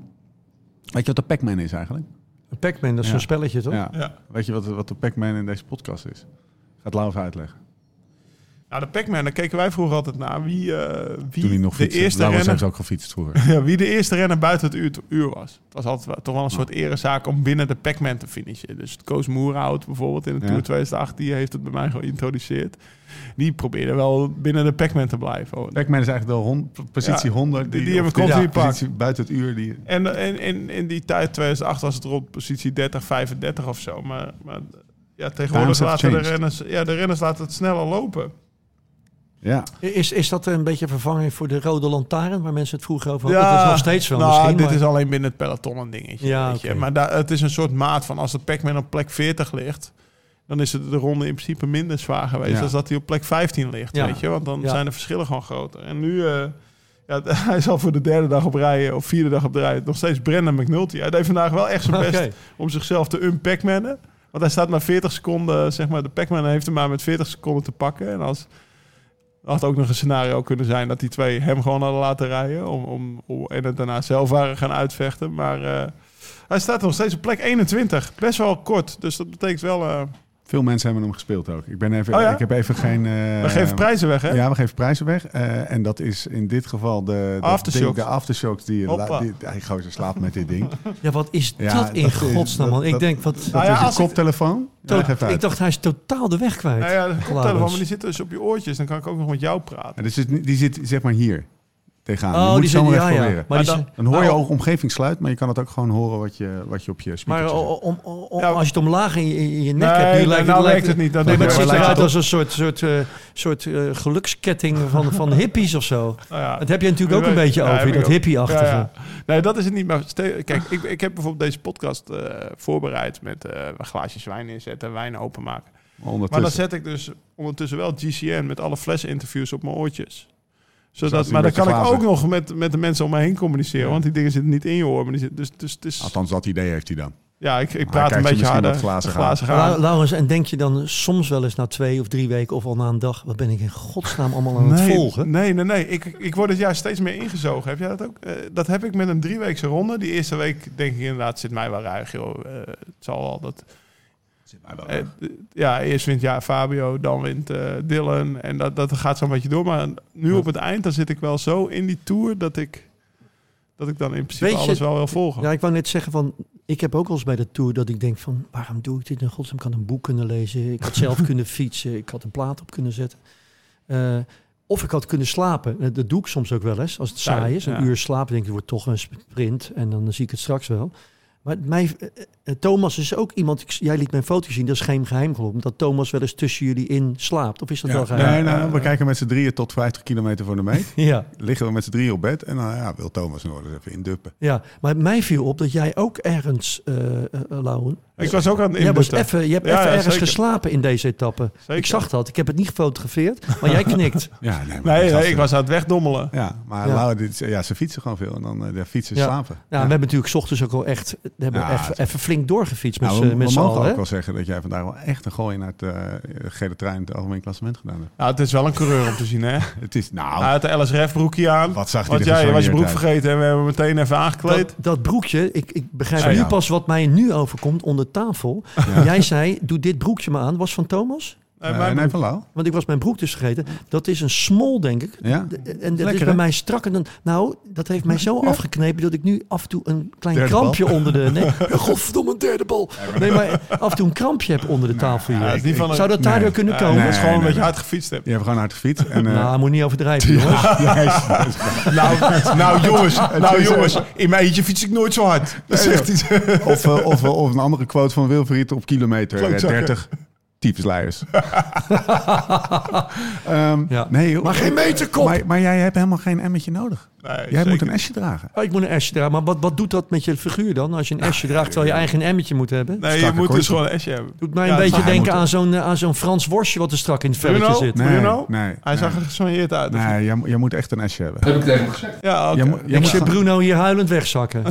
A: Weet je wat de Pac-Man is eigenlijk?
B: Een Pac-Man, dat is
A: Ja.
B: zo'n spelletje, toch?
A: Ja.
C: Ja.
A: Weet je wat, wat de Pac-Man in deze podcast is? Gaat Lau even uitleggen.
C: Nou, de Pac-Man, daar keken wij vroeger altijd naar. Wie, eh, wie
A: Toen hij nog
C: de eerste renner...
A: heeft ook gefietst vroeger.
C: Ja, wie de eerste renner buiten het uur, uur was. Het was altijd wel- toch wel een soort erezaak om binnen de Pac-Man te finishen. Dus Koos Moerhout bijvoorbeeld in de
A: Ja.
C: Tour 2008, die heeft het bij mij geïntroduceerd. Die probeerde wel binnen de Pac-Man te blijven.
A: Pac-Man is eigenlijk de hon- positie
C: Ja,
A: 100.
C: die- die
A: of
C: hebben we continu
A: ja, positie buiten het uur. Die,
C: En in, in, in die tijd, 2008, was het rond positie 30, 35 of zo. Maar, maar ja, tegenwoordig laten de renners, ja, de renners laten het sneller lopen.
A: Ja,
B: Is, is dat een beetje vervanging voor de rode lantaarn, waar mensen het vroeger over hadden? dat is nog steeds wel
C: nou,
B: misschien.
C: dit
B: maar-
C: is alleen binnen het peloton een dingetje.
B: Ja,
C: weet je.
B: oké.
C: Maar daar, het is een soort maat van als de Pac-Man op plek 40 ligt... dan is het de ronde in principe minder zwaar geweest...
A: Ja.
C: dan dat hij op plek 15 ligt,
B: Ja.
C: weet je. Want dan
B: Ja.
C: zijn de verschillen gewoon groter. En nu... eh, ja, hij zal voor de derde dag op rij of vierde dag op de rij... nog steeds Brendan McNulty. Hij deed vandaag wel echt zijn best om zichzelf te unpackmannen. Want hij staat maar 40 seconden, zeg maar, de Pac-Man heeft hem maar met 40 seconden te pakken. En als had ook nog een scenario kunnen zijn dat die twee hem gewoon hadden laten rijden. Om, om, en het daarna zelf waren gaan uitvechten. Maar eh, hij staat nog steeds op plek 21. Best wel kort. Dus dat betekent wel. Eh
A: veel mensen hebben hem gespeeld ook. Ik, ben even,
C: Oh ja?
A: ik heb even geen... eh,
C: we geven prijzen weg, hè?
A: Ja, we geven prijzen weg. Eh, en dat is in dit geval de, de
C: Aftershocks.
A: ding- de aftershocks die je... La- Die, gozer slaapt met dit ding.
B: Ja, wat is
A: Ja,
B: dat in
A: dat is-
B: godsnaam, man?
A: dat-
B: Ik
A: dat-
B: denk, wat...
A: Dat
C: Nou ja,
A: is een koptelefoon.
B: to-
A: Ja,
B: ik dacht, hij is totaal de weg kwijt.
C: Nou ja, de koptelefoon,
B: Laurens.
C: maar die zit dus op je oortjes. Dan kan ik ook nog met jou praten.
A: En dus die zit zeg maar hier tegenaan.
B: Oh,
A: je moet
B: die
A: het
B: ja,
A: proberen.
B: Maar
A: Dan hoor je
C: Nou,
A: ook omgevingsgeluid, maar je kan het ook gewoon horen wat je, wat je op je speaker
B: Maar om, om- om-
C: Ja.
B: als je het omlaag in je, in je nek
C: Nee,
B: hebt, nu
C: nee,
B: lijkt
C: nou
B: lijkt
C: het niet. Dat
B: nee, maar het ziet eruit als een soort, soort, eh, soort eh, geluksketting van, van hippies of zo.
C: Nou ja,
B: Dat heb je natuurlijk ook een beetje
C: ja,
B: over, dat hippie-achtige.
C: Ja, ja. Nee, dat is het niet. Maar kijk, ik, ik heb bijvoorbeeld deze podcast eh, voorbereid met eh glaasjes wijn inzetten, wijn openmaken. Maar dan zet ik dus ondertussen wel GCN met alle flesinterviews op mijn oortjes. Zodat, maar dan kan ik
A: glazen-
C: ook nog met, met de mensen om me heen communiceren.
A: Ja.
C: Want die dingen zitten niet in je oor. Maar die zitten, dus, dus, dus
A: Althans, dat idee heeft hij dan.
C: ja, ik, ik praat een beetje harder. glazen gaan.
B: Laurens, en denk je dan soms wel eens na twee of drie weken of al na een dag, wat ben ik in godsnaam allemaal aan het volgen?
C: nee, nee, nee. Ik, ik word het juist steeds meer ingezogen. Heb jij dat ook? Eh, dat heb ik met een drieweekse ronde. Die eerste week denk ik inderdaad, zit mij wel ruig, joh. Eh, het zal wel dat... Eh, ja, eerst wint ja, Fabio, dan wint eh, Dylan. En dat, dat gaat zo'n beetje door. Maar nu op het eind, dan zit ik wel zo in die tour dat ik, dat ik dan in principe
B: je-
C: alles wel wil volgen.
B: Ja, ik wou net zeggen van, ik heb ook wel eens bij de tour dat ik denk van, waarom doe ik dit in godsnaam? Ik had een boek kunnen lezen, ik had zelf kunnen fietsen, ik had een plaat op kunnen zetten. Eh, of ik had kunnen slapen. Dat doe ik soms ook wel eens. Als het saai is, een
C: ja.
B: uur slapen, denk ik, het wordt toch een sprint. En dan zie ik het straks wel. Maar mij, eh, eh, Thomas is ook iemand, ik, jij liet mijn foto zien, dat is geen geheim geloof ik, dat Thomas wel eens tussen jullie in slaapt. Of is dat wel geheim?
A: nee, nou, we kijken met z'n drieën tot 50 kilometer voor de meet.
B: Ja,
A: Liggen we met z'n drieën op bed en dan ja, wil Thomas nog eens even induppen.
B: ja, maar mij viel op dat jij ook ergens, eh eh, Lauwen,
C: Ik was ook aan het
B: Jij was even, je hebt
C: Ja,
B: even
C: ja,
B: ergens
C: zeker.
B: geslapen in deze etappe.
C: Zeker.
B: Ik zag dat. Ik heb het niet gefotografeerd, maar jij knikt.
A: Ja, nee,
C: Nee, ik was aan het wegdommelen.
A: Ja, maar dit, ja, ze fietsen gewoon veel. En dan eh, de fietsen
B: Ja.
A: slapen.
B: Ja, we hebben natuurlijk 's ochtends ook al echt hebben
A: Ja,
B: even,
A: het-
B: even flink doorgefietst met,
A: Nou,
B: z'n-
A: we,
B: met
A: we
B: z'n
A: mogen
B: allen.
A: ook
B: hè?
A: wel zeggen dat jij vandaag wel echt een gooi naar het eh, gele trein, het algemeen klassement gedaan hebt.
C: Ja, het is wel een coureur om te zien, hè?
A: Het is, nou,
C: Hij had de LSRF broekje aan.
A: wat zag hij
C: Want jij was je broek
A: uit.
C: vergeten en we hebben meteen even aangekleed.
B: Dat, dat broekje, ik, ik begrijp nu
A: ja.
B: pas wat mij nu overkomt onder tafel. Jij zei, doe dit broekje maar aan. Was van Thomas?
C: Nee,
A: Eh, nee, van Lau.
B: Want ik was mijn broek dus vergeten. Dat is een small, denk ik.
A: Ja?
B: En dat is bij
A: hè?
B: mij strakker dan... Nou, dat heeft mij zo afgeknepen dat ik nu af en toe een klein
A: Derde
B: krampje onder de... Nee,
E: Godverdomme, een derde bal.
B: nee, maar af en toe een krampje heb onder de tafel hier.
C: Ja, is niet van een-
B: Zou dat daardoor kunnen komen?
C: dat is gewoon een beetje
A: nee.
C: hard gefietst hebt.
A: Je hebt gewoon hard gefietst. En, eh,
B: Nou, moet niet overdrijven, jongens.
C: Nou, nou jongens, nou jongens, in mijn eentje fiets ik nooit zo hard. Dat zegt
A: of, eh, of, eh, of een andere quote van Wilfried op kilometer eh,
C: Klootzakken.
A: 30. Typesleiers. Ehm
B: Ja.
A: Nee.
E: Maar geen meterkop.
A: Maar, maar jij hebt helemaal geen emmetje nodig.
C: Nee,
A: Jij
C: zeker
A: moet een esje dragen.
B: Oh, ik moet een S'je dragen. Maar wat, wat doet dat met je figuur dan? Als je een S'je draagt terwijl je eigen emmetje moet hebben?
C: Nee, je moet dus gewoon een S'je hebben.
B: Doet mij een beetje denken aan zo'n eh, aan zo'n Frans worstje wat er strak in het velletje
C: Bruno?
B: zit.
C: Nee. Bruno?
A: nee.
C: Hij zag er gesoigneerd uit.
A: Nee, jij, jij moet echt een esje hebben.
C: niet? Ja, oké.
A: Jij moet- jij
B: Ik
A: moet
B: zie Bruno hier huilend wegzakken.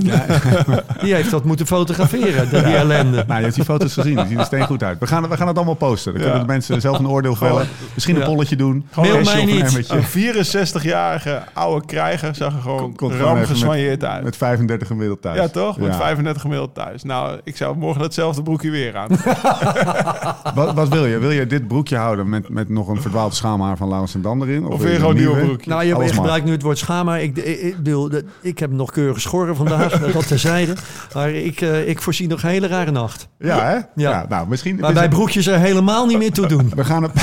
B: Die heeft dat moeten fotograferen, die ellende.
A: Nou, je hebt die foto's gezien. Die zien er steen goed uit. We gaan, we gaan het allemaal posten. Dan
C: Ja.
A: kunnen de mensen zelf een oordeel vellen. Misschien een
B: Ja.
A: polletje doen.
C: Gewoon
B: Mail mij niet.
C: Een 64-jarige oude krijger zag er gewoon ram
A: met,
C: uit.
A: met 35 gemiddeld thuis.
C: ja, toch? Met
A: Ja.
C: 35 gemiddeld thuis. Nou, ik zou morgen datzelfde broekje weer aan.
A: Wat, wat wil je? Wil je dit broekje houden met, met nog een verdwaald schaamhaar van Laurens en Dan erin?
C: Of weer gewoon een nieuw
A: nieuwe?
C: broekje.
B: Nou, je, je gebruikt nu het woord schaamhaar. Ik, ik, ik, bedoel, dat- ik heb nog keurig geschoren vandaag, dat terzijde. Maar ik, eh, ik voorzie nog een hele rare nacht.
A: Ja, hè?
B: Ja.
A: nou, misschien...
B: Waarbij broekjes er helemaal niet meer toe doen.
A: We gaan, een,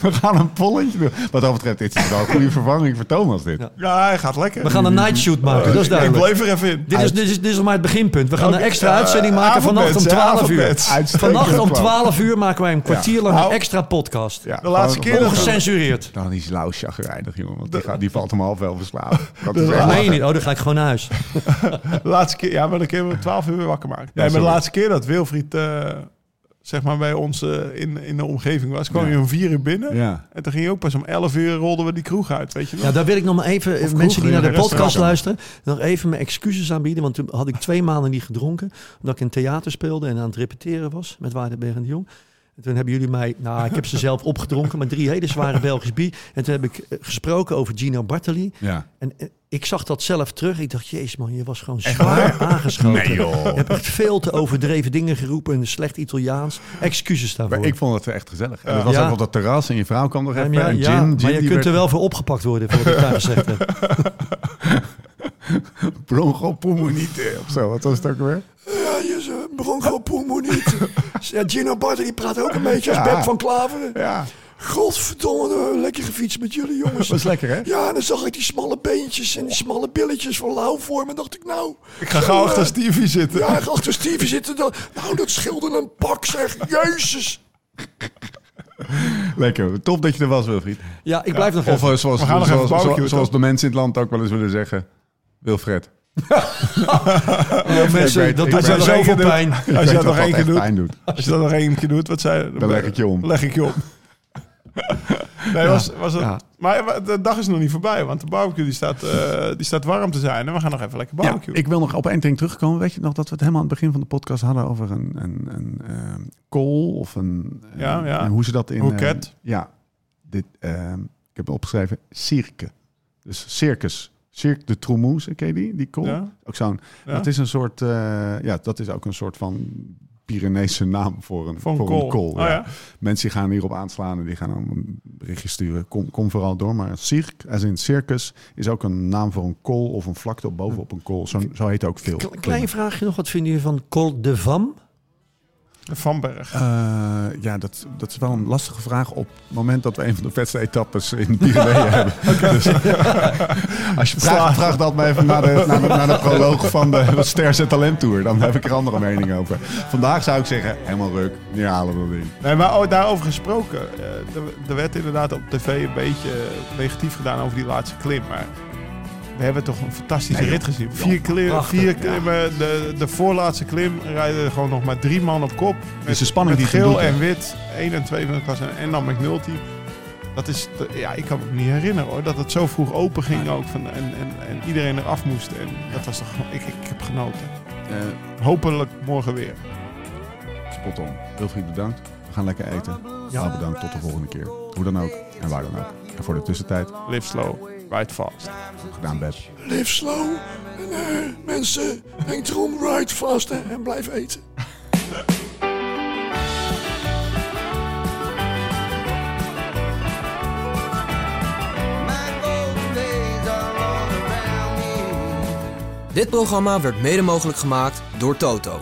A: we gaan een polletje doen. Wat dat betreft, dit is wel een goede vervanging voor Thomas, dit.
B: Ja.
C: Ja, hij gaat lekker.
B: We gaan een nightshoot maken, dat is
C: Ik
B: duidelijk.
C: bleef er even in.
B: Dit is, dit, is, dit is nog maar het beginpunt. We gaan een extra
C: eh,
B: uitzending maken vannacht om
C: avondbeds, hè,
B: 12 uur. Vannacht om 12 uur maken wij een kwartier lang een
C: Nou,
B: extra podcast.
A: Ja,
C: De laatste keer
B: Ongecensureerd.
A: Dan is Lau chagrijnig, jongen. Want die, gaat, die valt om half elf verslapen. Dat
B: meen je niet. Oh, dan ga ik gewoon naar huis.
C: De laatste keer, ja, maar dan kunnen we 12 uur weer wakker maken. Nee, maar de laatste keer dat Wilfried eh, zeg maar bij ons eh, in, in de omgeving was, kwam
A: Ja.
C: hij om 4 uur binnen.
A: Ja.
C: En toen ging je ook pas om 11 uur rolden we die kroeg uit, weet je nog?
B: Ja, daar wil ik nog maar even, eh, mensen die naar de podcast luisteren, nog even mijn excuses aanbieden. Want toen had ik twee maanden niet gedronken. Omdat ik in theater speelde en aan het repeteren was met Waardenberg en de Jong. En toen hebben jullie mij, nou, ik heb ze zelf opgedronken, maar drie hele zware Belgisch bier. En toen heb ik eh, gesproken over Gino Bartoli.
A: Ja.
B: En eh, ik zag dat zelf terug. Ik dacht, jezus man, je was gewoon zwaar aangeschoten.
A: Nee, joh.
B: Je hebt echt veel te overdreven dingen geroepen en slecht Italiaans. Excuses daarvoor.
A: Maar ik vond het echt gezellig. En het was
B: Ja.
A: ook op dat terras en je vrouw kwam nog
B: Ja,
A: even.
B: ja,
A: en
B: ja,
A: gin,
B: maar je kunt er wel voor opgepakt worden voor wat ik daar gezegd heb.
A: Broncho pulmonite of zo. Wat was het ook weer?
E: Ja, je broncho. Ja, Gino Barter die praat ook een beetje als
A: Ja.
E: Beb van Klaveren.
A: Ja,
E: Godverdomme, lekker gefietst met jullie jongens.
A: dat was lekker hè?
E: Ja, en dan zag ik die smalle beentjes en die smalle billetjes van Lau voor me. En dacht ik, nou...
C: ik ga
E: zo,
C: gauw achter Stevie zitten.
E: Ja, ik achter Stevie zitten. Dan, nou, dat scheelde een pak, zeg. Jezus.
A: Lekker. Top dat je er was, Wilfried.
B: Ja, ik blijf nog
A: Of
B: even.
A: eh, zoals,
C: nog
A: zoals, zoals, zoals
C: toch?
A: de mensen in het land ook wel eens willen zeggen. Wilfred.
B: Ja, mensen,
A: weet-
B: dat doet zoveel pijn.
C: Als je dat nog één keer doet, als je dat nog één keer doet, wat zei
A: Dan leg ik je om.
C: leg ik je om. Nee, was, was het,
A: Ja.
C: Maar de dag is nog niet voorbij, want de barbecue die staat, eh, die staat warm te zijn. En we gaan nog even lekker
A: Ja,
C: barbecue.
A: ik wil nog op één ding terugkomen. Weet je nog dat we het helemaal aan het begin van de podcast hadden over een, een, een ehm, kool of een, eh,
C: Ja, ja.
A: hoe ze dat in
C: Hoeket.
A: eh, ja, dit, ehm, ik heb opgeschreven cirque. Dus circus. Cirque de Troumouse, ken je die? Die kool?
C: Ja.
A: Ook zo'n.
C: Ja?
A: Dat is een soort. eh, ja, dat is ook een soort van Pyreneese naam voor een,
C: Voor een
A: voor
C: kool.
A: een kool.
C: Oh,
A: ja. Mensen die gaan hierop aanslaan en die gaan dan een berichtje sturen. Kom, kom vooral door. Maar cirque, als in circus, is ook een naam voor een kool of een vlakte op bovenop een kool. Zo, zo heet ook veel.
B: Kle- Klein vraagje nog, wat vinden jullie van Col de Vam?
C: Van Berg.
A: Eh, ja, dat, dat is wel een lastige vraag op het moment dat we een van de vetste etappes in Pyreneeën hebben. Dus, als je vraagt, vraag dat maar even naar de, naar de, naar de proloog van de Ster Talent Tour. Dan heb ik er andere mening over. Vandaag zou ik zeggen, helemaal ruk, niet halen dat ding.
C: Nee, maar oh, daarover gesproken. eh, er, er werd inderdaad op tv een beetje negatief gedaan over die laatste klim. Maar we hebben toch een fantastische
A: Nee,
C: rit gezien. Vier, klim,
B: prachtig,
C: vier
B: ja.
C: klimmen, de, de voorlaatste klim rijden gewoon nog maar drie man op kop.
A: is de spanning
C: met
A: die
C: geel
A: doet,
C: en wit, 1 en 2 van de klasse en dan McNulty. Dat is, de- ja, ik kan me niet herinneren hoor, dat het zo vroeg open ging ook. Van, en, en, en iedereen eraf moest. En dat was toch, ik, ik heb genoten.
A: Eh,
C: Hopelijk morgen weer.
A: spot on. Wilfried, bedankt. We gaan lekker eten. Ja. bedankt. Tot de volgende keer. Hoe dan ook en waar dan ook. En voor de tussentijd,
C: Live slow, ride fast.
A: gedaan Beb.
E: Live slow. En eh, mensen, denk erom, ride fast hè, en blijf eten.
H: Dit programma werd mede mogelijk gemaakt door Toto.